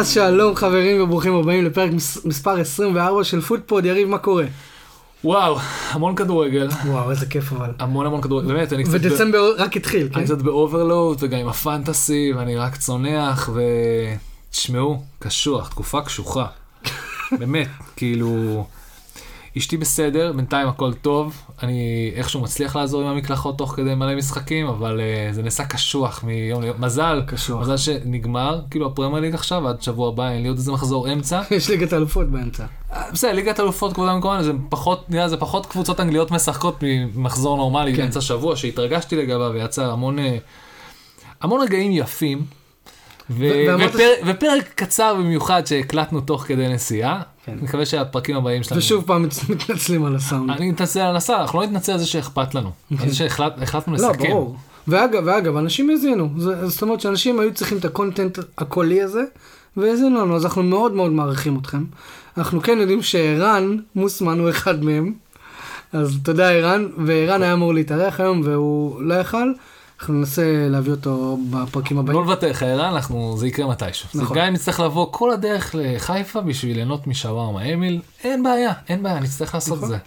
אז שלום חברים וברוכים הבאים לפרק מס, מספר 24 של פוטפוד, יריב מה קורה? וואו, המון כדורגל, וואו איזה כיף אבל. המון המון כדורגל, באמת, אני קצת, ב... ודצמבר רק התחיל, כן? אני קצת ב overload וגם עם ה fantasy ואני רק צונח ותשמעו, קשוח, תקופה קשוחה. באמת, כאילו, אשתי בסדר, בינתיים הכל טוב, אני איכשהו מצליח לעזור עם המקלחות תוך כדי מלא משחקים, אבל uh, זה נעשה קשוח מיום ליום, מזל, קשוח. מזל שנגמר, כאילו הפרמייר ליג עכשיו, עד שבוע הבא אין לי עוד איזה מחזור אמצע. יש ליגת אלופות באמצע. בסדר, ליגת אלופות כבודה במקומה, זה פחות, נראה, זה פחות קבוצות אנגליות משחקות ממחזור נורמלי כן. באמצע שבוע, שהתרגשתי לגביו ויצא המון, אה, המון רגעים יפים. ו- ופר- ופרק קצר במיוחד שהקלטנו תוך כדי נסיעה. כן. מקווה שהפרקים הבאים שלנו... ושוב פעם מתנצלים על הסאונד. אני מתנצל על הנסע, אנחנו לא נתנצל על זה שאכפת לנו. על זה שהחלטנו לא, לסכם. ברור. ואגב, ואגב, אנשים האזינו. זאת אומרת שאנשים היו צריכים את הקונטנט הקולי הזה, והאזינו לנו, אז אנחנו מאוד מאוד מעריכים אתכם. אנחנו כן יודעים שערן מוסמן הוא אחד מהם. אז תודה ערן, וערן היה אמור להתארח היום והוא לא יכל. אנחנו ננסה להביא אותו בפרקים הבאים. לא לוותר לך, ערן, אנחנו, זה יקרה מתישהו. נכון. גם אם נצטרך לבוא כל הדרך לחיפה בשביל ליהנות משווארמה אמיל, אין בעיה, אין בעיה, נצטרך לעשות את נכון. זה.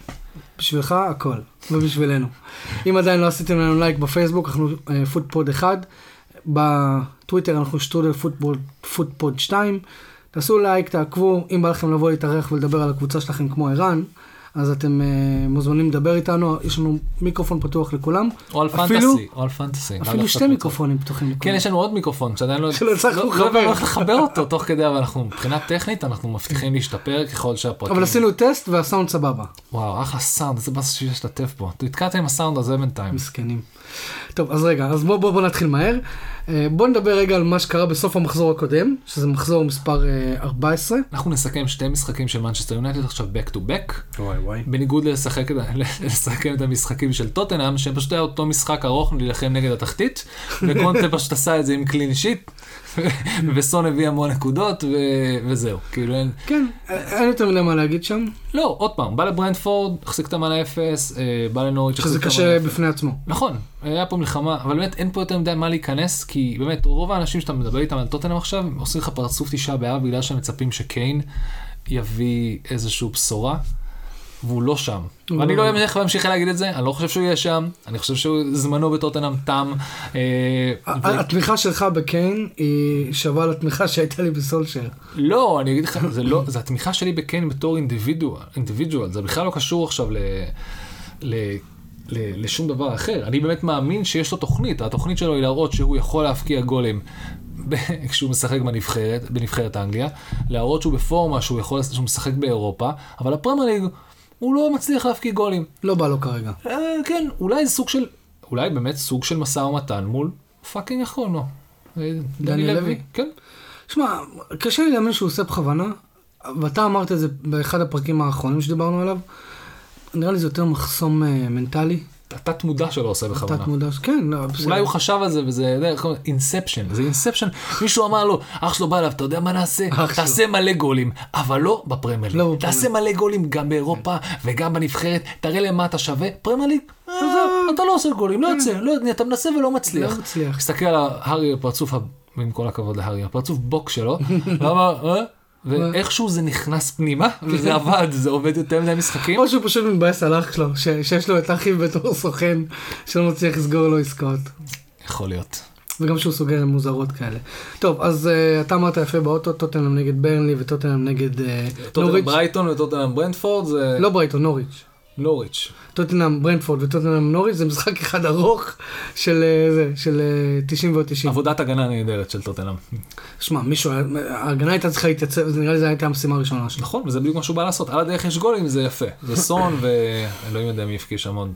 בשבילך הכל, ובשבילנו. אם עדיין לא עשיתם לנו לייק בפייסבוק, אנחנו אה, פוטפוד 1, בטוויטר אנחנו שטרודל פוטפוד 2, תעשו לייק, תעקבו, אם בא לכם לבוא להתארח ולדבר על הקבוצה שלכם כמו ערן, אז אתם אה, מוזמנים לדבר איתנו, יש לנו מיקרופון פתוח לכולם, או על אפילו- fantasy, או על fantasy. לאו אפילו שתי. מיקרופונים פתוחים לכולם. כן, יש לנו עוד מיקרופון שעדיין לא... שלא הצלחנו לא- לחבר. לא איך לחבר אותו תוך כדי, אבל אנחנו מבחינה טכנית, אנחנו מבטיחים להשתפר ככל שהפרקים... אבל עשינו טסט והסאונד סבבה, וואו, אחלה סאונד, איזה שיש להשתתף בו. נתקעת עם הסאונד הזה בינתיים. מסכנים. טוב, אז רגע, אז בואו בוא, בוא נתחיל מהר. אה, בואו נדבר רגע על מה שקרה בסוף המחזור הקודם, שזה מחזור מספר אה, 14. אנחנו נסכם שתי משחקים של מנצ'סטר יונייטד עכשיו back to back. וואי וואי. בניגוד לשחק, לסכם את המשחקים של טוטנאם, שפשוט היה אותו משחק ארוך להילחם נגד התחתית, וקונטה פשוט עשה את זה עם clean sheet, וסון הביא המון נקודות, ו... וזהו. כאילו אין... כן, אין יותר מדי מה להגיד שם, לא, עוד פעם, בא לברנדפורד, החזיק אותם על האפס, אה, בא לנוריץ', שזה קשה. בפני עצמו. נכון, היה פה מלחמה, אבל באמת אין פה יותר מדי מה להיכנס, כי באמת רוב האנשים שאתה מדבר איתם על טוטנאם עכשיו, עושים לך פרצוף תשעה באב בגלל שהם מצפים שקיין יביא איזושהי בשורה, והוא לא שם. ואני לא- לא אמשיך להמשיך להגיד את זה, אני לא חושב שהוא יהיה שם, אני חושב שזמנו בטוטנאם תם. אה, התמיכה שלך בקיין היא שווה לתמיכה שהייתה לי בסולשר. לא, אני אגיד לך, זה לא, זה התמיכה שלי בקיין בתור אינדיבידואל, זה בכלל לא קשור עכשיו ל... לשום דבר אחר. אני באמת מאמין שיש לו תוכנית, התוכנית שלו היא להראות שהוא יכול להבקיע גולים כשהוא משחק בנבחרת, בנבחרת אנגליה, להראות שהוא בפורמה, שהוא יכול, שהוא משחק באירופה, אבל הפרמייר ליג, הוא לא מצליח להבקיע גולים. לא בא לו כרגע. אה, כן, אולי סוג של, אולי באמת סוג של משא ומתן מול fucking יכול, לא. אה, דני לוי? כן. שמע, קשה לי להאמין שהוא עושה בכוונה, ואתה אמרת את זה באחד הפרקים האחרונים שדיברנו עליו. נראה לי זה יותר מחסום אה, מנטלי. התת מודע שלו עושה בכוונה. תת מודע, כן, לא. אולי הוא חשב על זה וזה, איך אומרים? Inception, זה Inception, מישהו אמר לו, אח שלו בא אליו, אתה יודע מה נעשה? תעשה מלא גולים, אבל לא בפרמייר ליג. לא בפרמייר. תעשה מלא גולים גם באירופה וגם בנבחרת, תראה להם מה אתה שווה, פרמייר ליג, אה, אתה לא עושה גולים, לא יוצא, לא אתה מנסה ולא מצליח. לא מצליח. תסתכל על הארי, הפרצוף, עם כל הכבוד להארי, הפרצוף בוק שלו, ואמר, אה? ואיכשהו זה נכנס פנימה, וזה עבד, זה עובד יותר מדי משחקים. או שהוא פשוט מתבאס על אח שלו, שיש לו את אחיו בתור סוכן, שלא מצליח לסגור לו עסקאות. יכול להיות. וגם שהוא סוגר עם מוזרות כאלה. טוב, אז uh, אתה אמרת יפה באוטו, טוטנאם נגד ברנלי וטוטנאם נגד uh, טוטנאם נוריץ'. ברייטון וטוטנאם ברנדפורד זה לא ברייטון, נוריץ'. נוריץ'. טוטנאם ברנדפורד וטוטנאם נוריץ' זה משחק אחד ארוך של אה, זה, של אה, 90 ועוד 90. עבודת הגנה נהדרת של טוטנאם. שמע, מישהו, ההגנה הייתה צריכה להתייצב, זה נראה לי זו הייתה המשימה הראשונה שלו. נכון, וזה בדיוק מה שהוא בא לעשות. על הדרך יש גולים, זה יפה. זה סון, ואלוהים יודע מי יפקיע שם עוד.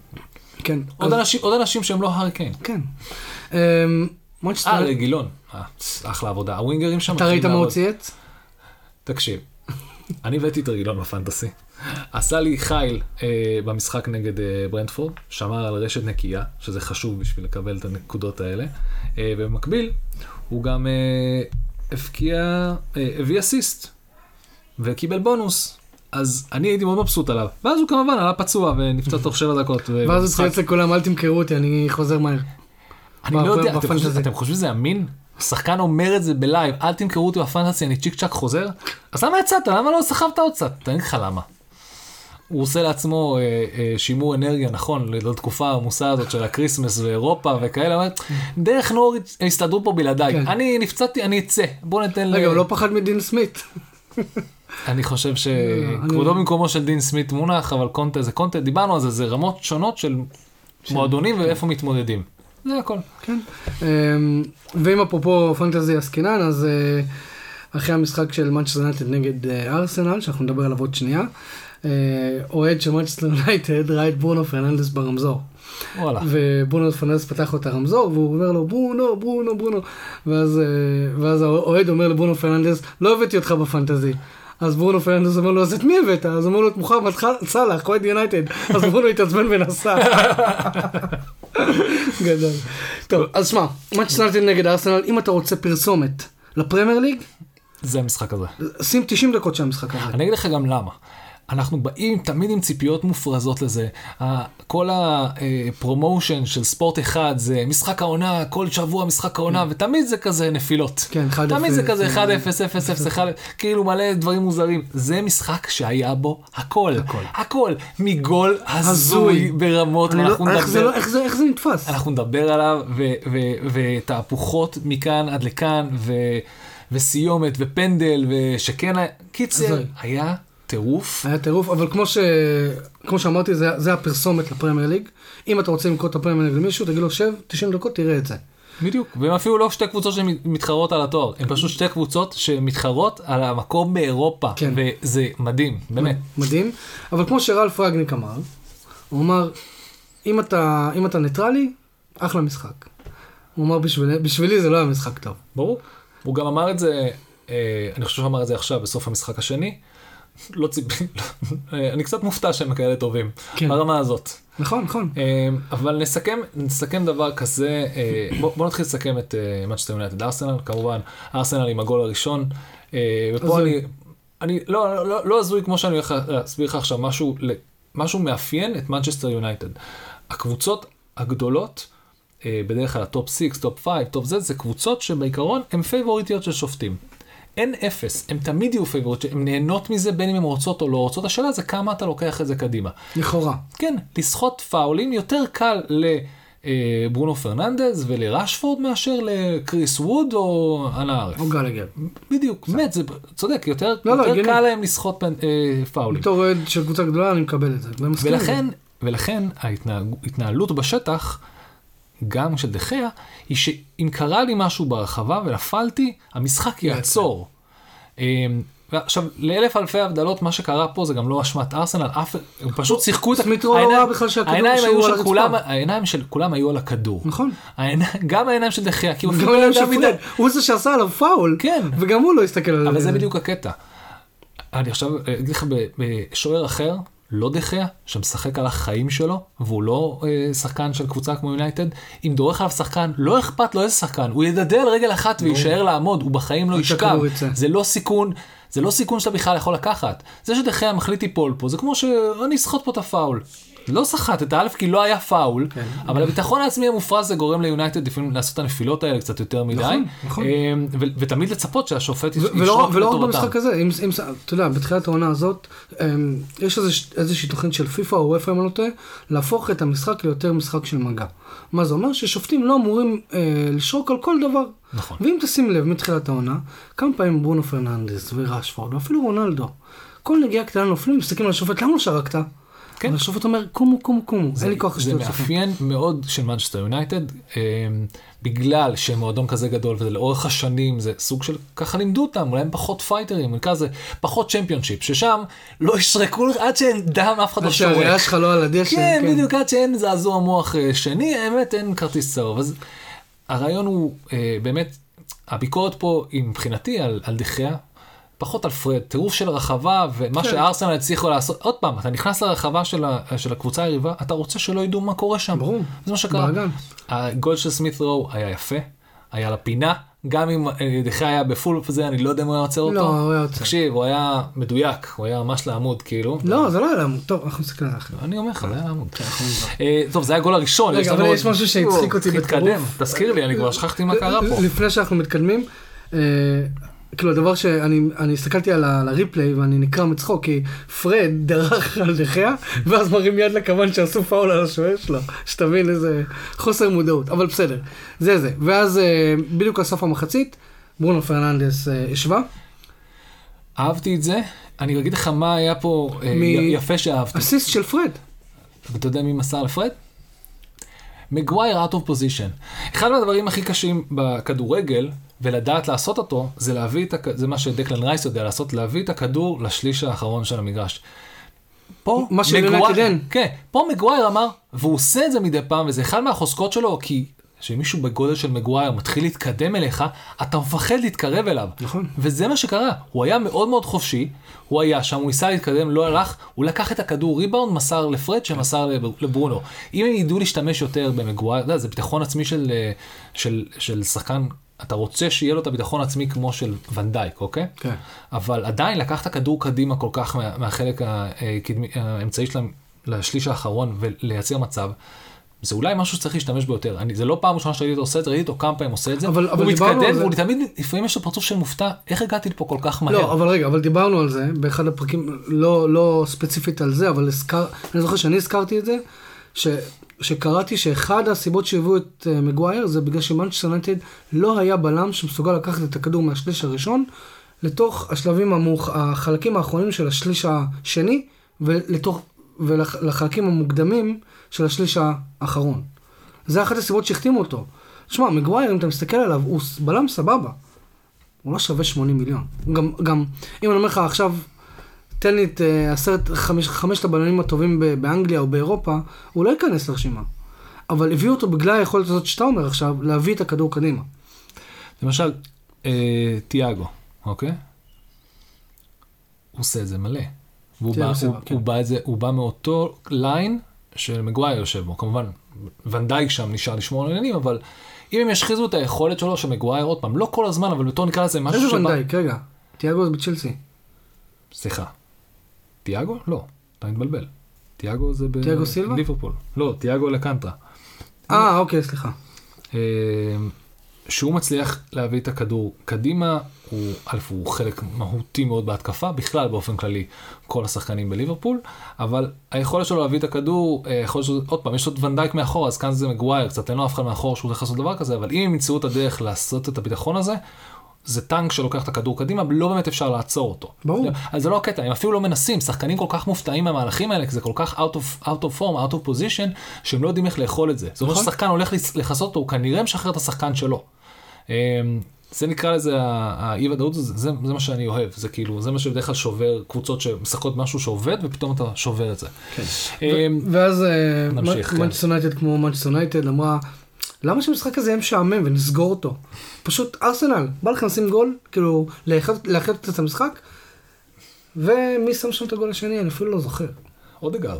כן. עוד אז- אנשים- עוד אנשים שהם לא הארי קיין. כן. מונצ'סטר, אה, גילון. אה, אחלה עבודה. הווינגרים שם. אתה ראית מה הוא. צייץ? תקשיב, אני הבאתי את רגילון בפנטסי. עשה לי חיל אה, במשחק נגד אה, ברנדפורד, שמר על רשת נקייה, שזה חשוב בשביל לקבל את הנקודות האלה. אה, ובמקביל, הוא גם אה, הבקיע, אה, הביא אסיסט, וקיבל בונוס. אז אני הייתי מאוד מבסוט עליו. ואז הוא כמובן עלה פצוע ונפצע תוך שבע דקות. ואז הוא צייץ לכולם, אל תמכרו אותי, אני חוזר מהר. אני לא יודע, אתם. חושבים- אתם חושבים שזה אמין? שחקן אומר את זה בלייב, אל תמכרו אותי בפנטסי, אני צ'יק צ'אק חוזר, אז למה יצאת? למה לא סחבת עוד קצת? תגיד לך למה. הוא עושה לעצמו אה, אה, שימור אנרגיה, נכון, לתקופה העמוסה הזאת של ה Christmas ואירופה וכאלה, אומר, דרך נוריץ' הסתדרו פה בלעדיי, כן. אני נפצעתי, אני אצא, בוא ניתן רגע, הוא לא פחד מדין סמית. אני חושב שכבודו במקומו של דין סמית מונח, אבל קונטה זה קונטה, דיברנו על זה, זה רמות שונות של מועדונים ואיפה מתמודדים. זה הכל. כן. אמ, ואם אפרופו פנטזי עסקינן, אז אה, אחרי המשחק של מנצ'סטר יונייטד נגד אה, ארסנל, שאנחנו נדבר עליו עוד שנייה, אה, אוהד של מנצ'סטר יונייטד ראה את ברונו פרננדס ברמזור. וואלה. וברונו פרננדס פתח לו את הרמזור, והוא אומר לו, ברונו, ברונו, ברונו. ואז, אה, ואז האוהד אומר לברונו פרננדס, לא הבאתי אותך בפנטזי. אז ברונו פרננדס אומר לו, אז את מי הבאת? אז אומר לו, את מוחמד סאלח, אוהד יונייטד. אז ברונו התעצבן ונסע. גדול. טוב, אז שמע, מנצ'סטר יונייטד נגד ארסנל, אם אתה רוצה פרסומת לפרמייר ליג, זה המשחק הזה. שים 90 דקות של המשחק הזה. אני אגיד לך גם למה. אנחנו באים תמיד עם ציפיות מופרזות לזה. כל הפרומושן של ספורט אחד זה משחק העונה, כל שבוע משחק העונה, ותמיד זה כזה נפילות. כן, 1-0, תמיד זה כזה אה, 1-0, 0-0, 1 כאילו מלא דברים מוזרים. זה משחק שהיה בו הכל. הכל. הכל. מגול הזוי. ברמות, לא- איך זה. לא- איך זה- נתפס? אנחנו נדבר עליו, ותהפוכות מכאן עד לכאן, ו- וסיומת, ופנדל, ושכן, קיצר. היה טירוף. היה טירוף, אבל כמו, ש... כמו שאמרתי, זה, זה הפרסומת לפרמייר ליג. אם אתה רוצה למכור את הפרמייר ליג למישהו, תגיד לו, שב, 90 דקות, תראה את זה. בדיוק, והם אפילו לא שתי קבוצות שמתחרות על התואר, הם פשוט שתי קבוצות שמתחרות על המקום באירופה, כן. וזה מדהים, באמת. מדהים. אבל כמו שרלף רגניק אמר, הוא אמר, אם אתה, אם אתה ניטרלי, אחלה משחק. הוא אמר, בשבילי, בשבילי זה לא היה משחק טוב. ברור. הוא גם אמר את זה, אה, אני חושב שהוא אמר את זה עכשיו בסוף המשחק השני. לא ציפי, אה, אני קצת מופתע שהם כאלה טובים, כן. ברמה הזאת. נכון, נכון. אה, אבל נסכם, נסכם דבר כזה, אה, בוא, בוא נתחיל לסכם את מאצ'סטר יונייטד ארסנל, כמובן, ארסנל עם הגול הראשון, ופה. אני, אני, לא, לא, לא, לא הזוי כמו שאני הולך להסביר לך עכשיו, משהו, משהו מאפיין את מנצ'סטר יונייטד. הקבוצות הגדולות, בדרך כלל ה top 6, top 5, top Z, זה קבוצות שבעיקרון הן פייבוריטיות של שופטים. אין אפס, הם תמיד יהיו פייבוריטיות, הן נהנות מזה בין אם הן רוצות או לא רוצות, השאלה זה כמה אתה לוקח את זה קדימה. לכאורה. כן, לסחוט פאולים יותר קל לברונו פרננדז ולרשפורד מאשר לקריס ווד או אנה ערף. או גלגר. בדיוק, באמת, זה צודק, יותר, לא, לא, יותר הגיוני. קל להם לסחוט אה, פאולים. בתור אוהד של קבוצה גדולה, אני מקבל את זה. זה. ולכן, ולכן ההתנהלות בשטח, גם של דחיה, היא שאם קרה לי משהו ברחבה ונפלתי, המשחק יעצור. אמ, ועכשיו, לאלף אלפי הבדלות, מה שקרה פה זה גם לא אשמת ארסנל, אף, הם פשוט שיחקו את... רו לא העיניים- העיניים היו של כולם. העיניים של כולם היו על הכדור. נכון. העיניים- גם העיניים של דחיה, כי הוא גם אפילו לא ידע שפרד, מדי. הוא זה שעשה עליו פאול. כן. וגם הוא לא הסתכל על אבל זה בדיוק הקטע. אני עכשיו אגיד לך בשוער אחר, לא דה חאה, שמשחק על החיים שלו, והוא לא אה, שחקן של קבוצה כמו יונייטד, אם דורך עליו שחקן, לא אכפת לו איזה שחקן, הוא ידדה על רגל אחת ויישאר לעמוד, הוא בחיים לא ישכב. זה לא סיכון, זה לא סיכון שאתה בכלל יכול לקחת. זה שדה חאה מחליט ליפול פה, זה כמו שאני אסחוט פה את הפאול. לא סחט את הפאול כי לא היה פאול, כן. אבל הביטחון העצמי המופרז זה גורם ליונייטד לפעמים לעשות את הנפילות האלה קצת יותר מדי, נכון, נכון. אה, ו- ותמיד לצפות שהשופט ישרוק ולא, ולא רק. במשחק הזה, אם, אם, אתה יודע, בתחילת העונה הזאת, אמ, יש איזושהי תוכנית של פיפ"א או אופ"א אם אני לא טועה, להפוך את המשחק ליותר משחק של מגע. מה זה אומר? ששופטים לא אמורים אה, לשרוק על כל דבר. נכון. ואם תשים לב מתחילת העונה, כמה פעמים ברונו פרננדס ורשפורד, ואפילו רונלדו, כל נגיעה קטנה נופלים, מסתכלים על השופט, למה לא שרקת? כן. אבל השופט אומר, קומו, קומו, קומו, אין לי כוח זה לשטות שלכם. מאפיין מאוד של מנצ'סטר יונייטד, אה, בגלל שהם מועדון כזה גדול וזה לאורך השנים זה סוג של ככה לימדו אותם אולי הם פחות פייטרים נקרא לזה פחות צ'מפיונשיפ ששם לא ישרקו עד שאין דם אף אחד לא שורק. שלך לא על הדשא. כן בדיוק עד שאין זעזוע מוח אה, שני האמת אין כרטיס צהוב אז הרעיון הוא אה, באמת הביקורת פה היא מבחינתי על, על דה חאה. פחות על פרד, טירוף של רחבה ומה כן. שארסנל הצליחו לעשות, עוד פעם, אתה נכנס לרחבה של, ה, של הקבוצה היריבה, אתה רוצה שלא ידעו מה קורה שם. ברור. זה מה שקרה. בלאגן. הגול של סמית רו היה יפה, היה לפינה, גם אם אה, דחי היה בפול זה, אני לא יודע אם הוא היה עוצר אותו. לא, הוא היה עוצר. תקשיב, הוא היה מדויק, הוא היה ממש לעמוד, כאילו. לא, זה לא היה לעמוד. טוב, אנחנו מסתכלים על אחר. אני אומר לך, זה היה לעמוד. אה, טוב, זה היה הגול הראשון. רגע, אבל יש משהו שהצחיק אותי צריך להתקדם, בטירוף. תזכיר לי, אני כבר שכחתי מה קרה פה. לפני שאנחנו מתקדמים, אה, כאילו הדבר שאני אני הסתכלתי על ה- על הריפליי ואני נקרע מצחוק כי פרד דרך על דחיה ואז מרים יד לכוון שעשו פאול על השוער שלו שתבין איזה חוסר מודעות אבל בסדר זה זה ואז אה, בדיוק על סוף המחצית ברונו פרננדס אה, השווה אהבתי את זה, אני אגיד לך מה היה פה אה, מ- יפה שאהבתי. אסיסט של פרד ואתה יודע מי מסר לפרד? מגווייר out of position. אחד מהדברים הכי קשים בכדורגל, ולדעת לעשות אותו, זה להביא את, הכ... זה מה שדקלן רייס יודע לעשות, להביא את הכדור לשליש האחרון של המגרש. פה מה אין. כן, פה מגווייר אמר, והוא עושה את זה מדי פעם, וזה אחד מהחוזקות שלו, כי כשמישהו בגודל של מגווייר מתחיל להתקדם אליך, אתה מפחד להתקרב אליו. נכון. וזה מה שקרה, הוא היה מאוד מאוד חופשי, הוא היה שם, הוא ניסה להתקדם, לא הלך, הוא לקח את הכדור ריבאונד, מסר לפרד, שמסר לב- לברונו. אם הם ידעו להשתמש יותר במגווייר, זה ביטחון עצמי של, אה, של, של שחקן, אתה רוצה שיהיה לו את הביטחון העצמי כמו של ונדייק, אוקיי? כן. אבל עדיין לקח את הכדור קדימה כל כך מה, מהחלק הקדמי- האמצעי שלהם לשליש האחרון ולייצר מצב. זה אולי משהו שצריך להשתמש בו יותר. אני, זה לא פעם ראשונה שראיתי אותו עושה את זה, ראיתי אותו כמה פעמים עושה את זה. אבל- אבל הוא על מתקדם, זה. והוא תמיד, לפעמים יש לו פרצוף של מופתע, איך הגעתי לפה כל כך מהר? לא אבל רגע אבל דיברנו על זה באחד הפרקים לא לא ספציפית על זה אבל הזכר, אני זוכר שאני הזכרתי את זה. ש... שקראתי שאחד הסיבות שהביאו את uh, מגווייר זה בגלל שמנצ'סטר יונייטד לא היה בלם שמסוגל לקחת את הכדור מהשליש הראשון לתוך השלבים המאוח... החלקים האחרונים של השליש השני ולתוך ולחלקים המוקדמים של השליש האחרון. זה אחת הסיבות שהחתימו אותו. תשמע, מגווייר, אם אתה מסתכל עליו, הוא בלם סבבה. הוא לא שווה 80 מיליון. גם, גם, אם אני אומר לך עכשיו, תן לי את אה, עשרת, חמש, חמשת הבלמים הטובים באנגליה או באירופה, הוא לא ייכנס לרשימה. אבל הביאו אותו בגלל היכולת הזאת שאתה אומר עכשיו, להביא את הכדור קדימה. למשל, אה, תיאגו, אוקיי? הוא עושה את זה מלא. והוא בא, הוא, כן. הוא, בא את זה, הוא בא מאותו ליין של מגווייר יושב בו. כמובן, ונדייק שם נשאר לשמור על העניינים, אבל אם הם ישחיזו את היכולת שלו של מגווייר, עוד פעם, לא כל הזמן, אבל בתור נקרא לזה משהו איזה שבא... ונדייק, רגע. תיאגו זה בצ'לסי. סליחה. תיאגו? לא, אתה מתבלבל. תיאגו זה ב... תיאגו סילבה? ליברפול. לא, תיאגו לקנטרה. אה, אוקיי, סליחה. אה, שהוא מצליח להביא את הכדור קדימה, הוא, א', הוא חלק מהותי מאוד בהתקפה, בכלל באופן כללי כל השחקנים בליברפול, אבל היכולת שלו להביא את הכדור, אה, יכול להיות שזה, עוד פעם, יש את ונדייק מאחור, אז כאן זה מגווייר, קצת אין לו אף אחד מאחור שהוא הולך לעשות דבר כזה, אבל אם הם ימצאו את הדרך לעשות את הביטחון הזה, זה טנק שלוקח את הכדור קדימה, לא באמת אפשר לעצור אותו. ברור. אז זה לא הקטע, הם אפילו לא מנסים, שחקנים כל כך מופתעים מהמהלכים האלה, כי זה כל כך out of, out of form, out of position, שהם לא יודעים איך לאכול את זה. זאת אומרת נכון. ששחקן הולך לכסות אותו, הוא כנראה משחרר את השחקן שלו. אמ, זה נקרא לזה האי ודאות, זה, זה, זה מה שאני אוהב, זה כאילו, זה מה שבדרך כלל שובר קבוצות שמשחקות משהו שעובד, ופתאום אתה שובר את זה. כן. אמ, ואז נמשיך, כן. מנצ'סטר יונייטד כמו מנצ'סטר יונייטד אמרה, למה שהמשחק הזה יהיה משעמם ונסגור אותו? פשוט ארסנל, בא לכם לשים גול, כאילו לאחד את המשחק, ומי שם שם את הגול השני? אני אפילו לא זוכר. אודגרד.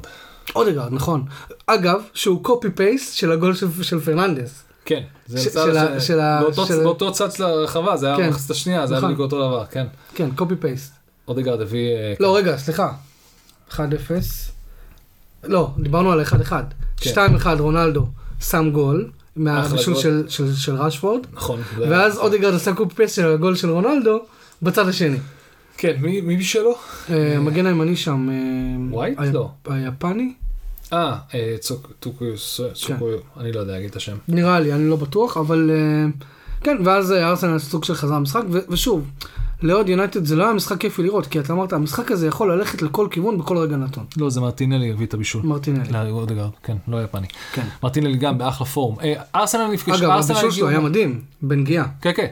אודגרד, נכון. אגב, שהוא copy paste של הגול של, של פרננדס. כן, זה ש- של ש- ה- של ה- באותו- של- באותו צד של הרחבה, זה היה כן, במחצית השנייה, זה היה נכון. בדיוק אותו דבר, כן. כן, קופי פייסט. אודגרד הביא... אה, לא, רגע, סליחה. 1-0. לא, דיברנו על 1-1. כן. 2-1 רונלדו שם גול, מהבישול גול. של, של, של ראשפורד, נכון. ואז אודגרד עשה copy paste של הגול של רונלדו בצד השני. כן, מי מי שלו? אה, המגן הימני שם, אה, ווייט? לא. היפני? אה, אה, צוק- טוקויוס, כן. צוקויו, אני לא יודע להגיד את השם. נראה לי, אני לא בטוח, אבל אה, כן, ואז אה, ארסנל סוג של חזר המשחק, ושוב, לאוהד יונייטד זה לא היה משחק כיפי לראות, כי אתה אמרת, המשחק הזה יכול ללכת לכל כיוון בכל רגע נתון. לא, זה מרטינלי הביא את הבישול. מרטינלי. לאודגרד, כן, לא יפני. כן. מרטינלי גם באחלה פורום. אה, ארסנל נפגש, אגב, הבישול שלו היה מדהים, בנגיעה. כן, כן,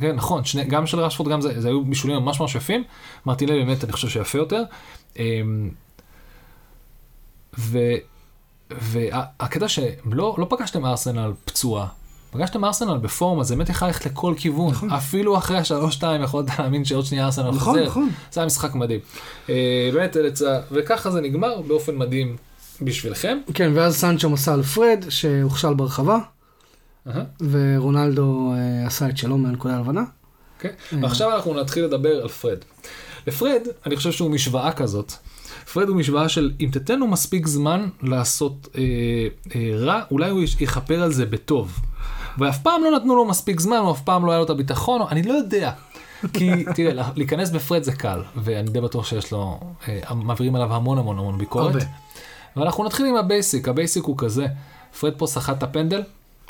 כן, נכון, שני, גם של רשפורד, גם זה, זה היו בישולים ממש ממש יפים. מרטינלי באמת, אני חושב שיפה יותר. אמ, והקטע שלא לא פגשתם ארסנל פצועה, פגשתם ארסנל בפורום, אז זה באמת יכול ללכת לכל כיוון. אפילו אחרי השלוש שתיים יכולת להאמין שעוד שנייה ארסנל נכון, חוזרת. נכון. זה היה משחק מדהים. אה, באמת. וככה זה נגמר באופן מדהים בשבילכם. כן, ואז סנצ'ו מסר לפרד, שהוכשל ברחבה. אהה. ורונלדו אה, עשה את שלו מהנקודה הלבנה. כן. ועכשיו אנחנו נתחיל לדבר על פרד. לפרד, אני חושב שהוא משוואה כזאת. פרד הוא משוואה של אם תתן לו מספיק זמן לעשות אה, אה, רע, אולי הוא יכפר על זה בטוב. ואף פעם לא נתנו לו מספיק זמן, או אף פעם לא היה לו את הביטחון, או- אני לא יודע. כי תראה, לה- להיכנס בפרד זה קל, ואני די בטוח שיש לו, אה, מעבירים עליו המון המון המון ביקורת. הרבה. ואנחנו נתחיל עם ה basic, ה basic הוא כזה, פרד פה סחט את הפנדל,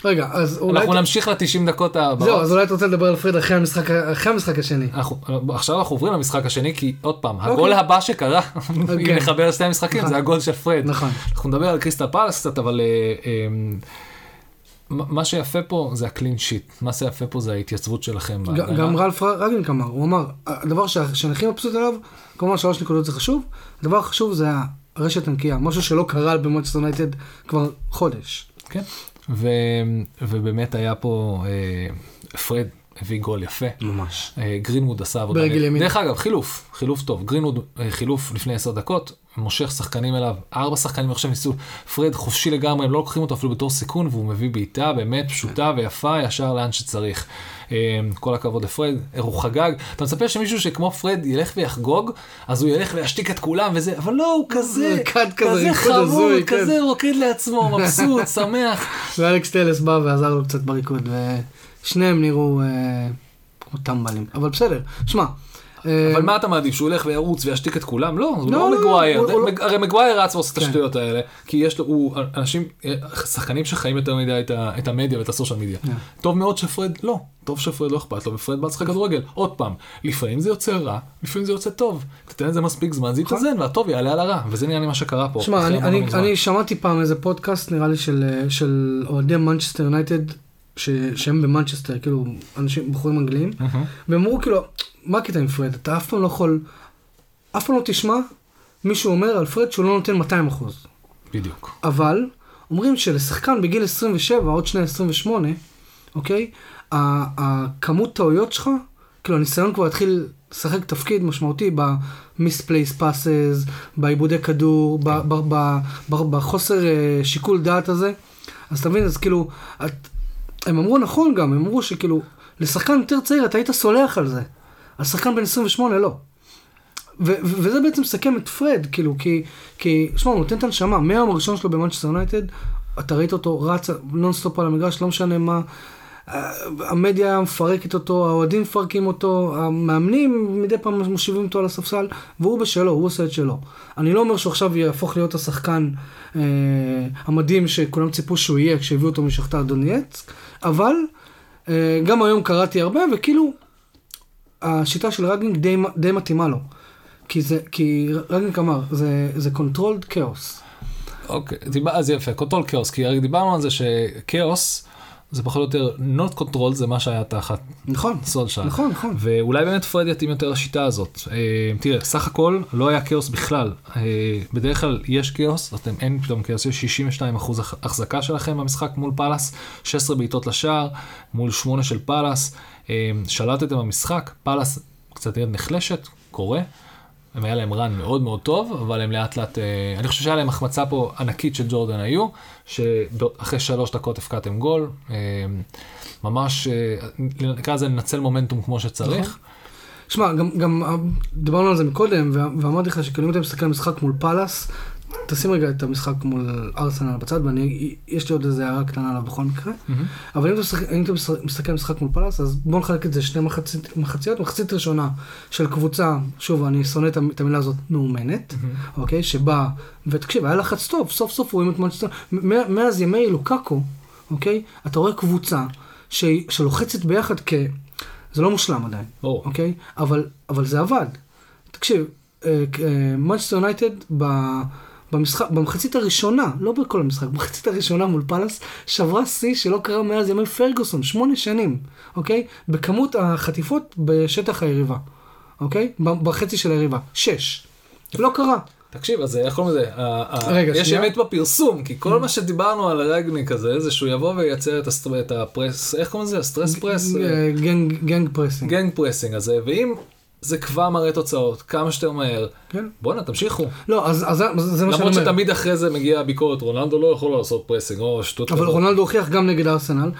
רגע, אז אולי... אנחנו נמשיך ל-90 דקות הבאות. זהו, אז אולי אתה רוצה לדבר על פרד אחרי המשחק, אחרי המשחק השני. אנחנו, עכשיו אנחנו עוברים למשחק השני, כי עוד פעם, אוקיי. הגול הבא שקרה, אם אוקיי. נחבר לשני המשחקים, נכון. זה הגול של פרד. נכון. אנחנו נדבר על קריסטל פאלאס קצת, אבל אה, אה, מה שיפה פה זה ה clean sheet, מה שיפה פה זה ההתייצבות שלכם. ג-. גם רלף רנגניק אמר, הוא אמר, הדבר שאני הכי מבסוט עליו, כמובן שלוש נקודות זה חשוב, הדבר החשוב זה הרשת הנקייה, משהו שלא קרה במנצ'סטר יונייטד כבר חודש. כן, ו, ובאמת היה פה, אה, פרד הביא גול יפה. ממש. אה, גרינווד עשה עבודה. ברגל ימין. דרך אגב, חילוף, חילוף טוב. גרינווד, אה, חילוף לפני עשר דקות, מושך שחקנים אליו, ארבע שחקנים עכשיו ניסו, פרד חופשי לגמרי, הם לא לוקחים אותו אפילו בתור סיכון, והוא מביא בעיטה באמת פשוטה ויפה, ישר לאן שצריך. אה, כל הכבוד לפרד, איך הוא חגג. אתה מצפה שמישהו שכמו פרד ילך ויחגוג, אז הוא ילך וישתיק את כולם וזה, אבל לא, הוא כזה, כזה, הזוי, כן. כזה רוקד לעצמו, מבסוט, שמח. ואלכס טלס בא ועזר לו קצת בריקוד, ושניהם נראו אה, כמו טמבלים, אבל בסדר, שמע. אה, אבל מה אתה מעדיף, שהוא ילך וירוץ וישתיק את כולם? לא, הוא לא, לא לא, מגווייר. לא- הרי מגווייר רץ ועושה את כן. השטויות האלה, כי יש לו, הוא, אנשים, שחקנים שחיים יותר מדי את המדיה ואת ה social media. כן. טוב מאוד שפרד, לא, טוב שפרד לא אכפת לו, ופרד בא לשחק כדורגל. עוד פעם, לפעמים זה יוצא רע, לפעמים זה יוצא טוב. תתן לזה מספיק זמן, זה יתאזן, והטוב יעלה על הרע, וזה נראה לי מה שקרה פה. שמע, אני, שמעתי פעם איזה פודקאסט, נראה לי, של, אה, של אוהדי מנצ'סטר יונייטד, ש- שהם במנצ'סטר, כאילו, אנשים, בחורים אנגליים, מהמם. והם אמרו כאילו, מה הקטע עם פרד? אתה אף פעם לא יכול, אף פעם לא תשמע מישהו אומר על פרד שהוא לא נותן 200 אחוז. בדיוק. אבל אומרים שלשחקן בגיל 27, עוד שנייה 28, אוקיי? הכמות טעויות שלך, כאילו הניסיון כבר התחיל לשחק תפקיד משמעותי ב-misplaced passes, בעיבודי כדור, ב- בחוסר אה, שיקול דעת הזה. אז אתה מבין, אז כאילו, את, הם אמרו נכון גם, הם אמרו שכאילו, לשחקן יותר צעיר אתה היית סולח על זה. על שחקן בן 28 לא. ו- ו- וזה בעצם מסכם את פרד, כאילו, כי, כי, שמע, הוא נותן את הנשמה, מהיום הראשון שלו במנצ'סטר יונייטד, אתה ראית אותו רץ נונסטופ על המגרש, לא משנה מה, המדיה מפרקת אותו, האוהדים מפרקים אותו, המאמנים מדי פעם מושיבים אותו על הספסל, והוא בשלו, הוא עושה את שלו. אני לא אומר שהוא עכשיו יהפוך להיות השחקן אה, המדהים שכולם ציפו שהוא יהיה כשהביאו אותו משחטאר דונייצק, אבל אה, גם היום קראתי הרבה, וכאילו, השיטה של רנגניק די, די מתאימה לו. כי זה, כי רנגניק אמר, זה, זה controlled chaos. אוקיי, דיבר, אז יפה, controlled chaos, כי דיברנו על זה שכאוס זה פחות או יותר not control זה מה שהיה תחת נכון, סולשאר. נכון, נכון. ואולי באמת פרד יתאים יותר לשיטה הזאת. אה, תראה, סך הכל לא היה כאוס בכלל. אה, בדרך כלל יש כאוס, אתם אין פתאום כאוס, יש 62 אחוז החזקה שלכם במשחק מול פאלאס, 16 בעיטות לשער, מול 8 של פאלאס. אה, שלטתם במשחק, פאלאס קצת נראית נחלשת, קורה. הם היה להם run מאוד מאוד טוב, אבל הם לאט לאט, אה, אני חושב שהיה להם החמצה פה ענקית של ג'ורדן איו, שאחרי שלוש דקות הבקעתם גול, אה, ממש, אה, נקרא לזה לנצל מומנטום כמו שצריך. שמע, גם, גם דיברנו על זה מקודם, ואמרתי לך שכאילו אם אתה מסתכל על משחק מול פאלאס, תשים רגע את המשחק מול ארסנל בצד, ואני, יש לי עוד איזה הערה קטנה עליו בכל מקרה. אבל אם אתה, אם מסתכל על משחק מול פאלאס, אז בואו נחלק את זה שני מחצית, מחציות. מחצית ראשונה של קבוצה, שוב, אני שונא את המ- את המילה הזאת, מאומנת, אוקיי? שבאה, ותקשיב, היה לחץ טוב, סוף סוף רואים את מנצ'סטר, מ- מאז ימי לוקקו, אוקיי? אתה רואה קבוצה שלוחצת ביחד כ... זה לא מושלם עדיין. אוקיי? אבל, אבל זה עבד. תקשיב, מנצ'סטר יונייטד במשחק, במחצית הראשונה, לא בכל המשחק, במחצית הראשונה מול פאלאס, שברה שיא שלא קרה מאז ימי פרגוסון, שמונה שנים, אוקיי? בכמות החטיפות בשטח היריבה, אוקיי? בחצי של היריבה, שש. לא קרה. תקשיב, אז איך קוראים לזה? רגע, יש שנייה. אמת בפרסום, כי כל מה שדיברנו על רנגניק הזה, זה שהוא יבוא וייצר את ה stre- את ה press, איך קוראים לזה? ה stress press? גנג פרסינג. גנג פרסינג הזה, ואם זה כבר מראה תוצאות, כמה שיותר מהר, כן. בואנה, תמשיכו. לא, אז, אז זה- מה שאני למרות אומר. שתמיד אחרי זה מגיעה הביקורת, רונלדו לא יכול לעשות פרסינג, או שטות אבל. רונלדו הוכיח גם נגד ארסנל.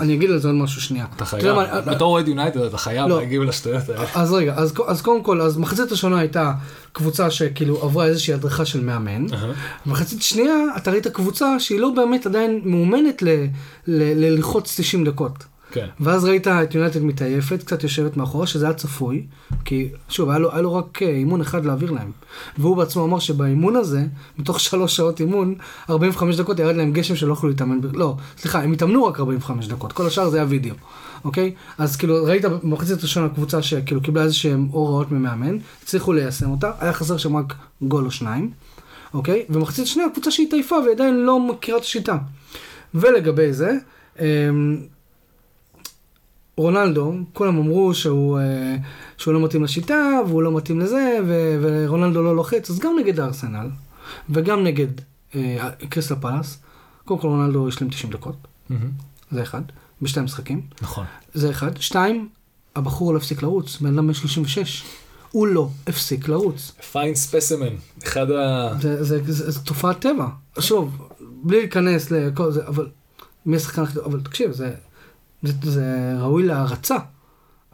אני אגיד על זה עוד משהו שנייה. אתה חייב, מה- בתור אוהד יונייטד אתה חייב לא. להגיב לשטויות האלה. אז רגע, אז, אז קודם כל, אז מחצית ראשונה הייתה קבוצה שכאילו עברה איזושהי הדרכה של מאמן. מחצית שנייה, אתה ראית קבוצה שהיא לא באמת עדיין מאומנת ללחוץ 90 דקות. כן. ואז ראית את יונייטד מתעייפת, קצת יושבת מאחורה, שזה היה צפוי, כי שוב, היה לו, היה לו רק אה, אימון אחד להעביר להם. והוא בעצמו אמר שבאימון הזה, מתוך שלוש שעות אימון, 45 דקות ירד להם גשם שלא יכלו להתאמן, ב- לא, סליחה, הם התאמנו רק 45 דקות, כל השאר זה היה וידאו, אוקיי? אז כאילו, ראית במחצית הראשונה קבוצה שכאילו קיבלה איזה שהם הוראות ממאמן, הצליחו ליישם אותה, היה חסר שם רק גול או שניים, אוקיי? ומחצית שנייה, קבוצה שהתעייפה והיא עדיין לא מכירה את השיטה. ולגבי זה, אמ, רונלדו, כולם אמרו שהוא, אה, שהוא לא מתאים לשיטה, והוא לא מתאים לזה, ו- ורונלדו לא לוחץ, אז גם נגד ארסנל, וגם נגד אה, קריסטל פלאס, קודם כל רונלדו השלים 90 דקות, מהמם. זה אחד, בשתי משחקים, נכון. זה אחד. שתיים, הבחור לא הפסיק לרוץ, בן אדם בן 36, הוא לא הפסיק לרוץ. פיין ספסימן, אחד ה... זה, זה, זה, זה תופעת טבע. שוב, בלי להיכנס לכל זה, אבל מי השחקן הכי טוב, אבל תקשיב, זה, זה, זה ראוי להערצה.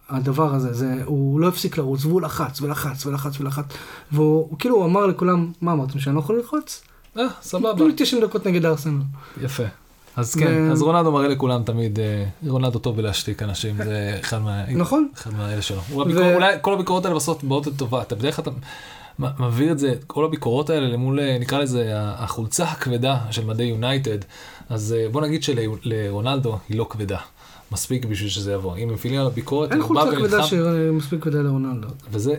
הדבר הזה, זה, הוא לא הפסיק לרוץ, והוא לחץ, ולחץ, ולחץ, ולחץ, והוא הוא כאילו הוא אמר לכולם, מה אמרתם, שאני לא יכול ללחוץ? אה, סבבה. תנו לי 90 דקות נגד ארסנל. יפה. אז כן, ו- אז רונלדו מראה לכולם תמיד, אה, רונלדו טוב בלהשתיק אנשים, זה אחד מה... נכון. אחד מהאלה שלו. הוא הביקור- אולי כל הביקורות האלה בסוף באות לטובה, אתה בדרך כלל אתה מביא את זה, כל הביקורות האלה למול, אה, נקרא לזה, החולצה הכבדה של מדי יונייטד, אז אה, בוא נגיד שלרונלדו היא לא כבדה. מספיק בשביל שזה יבוא. אם מפעילים על הביקורת, אין חולצה כבדה שמספיק כבדה לרונלדו. וזה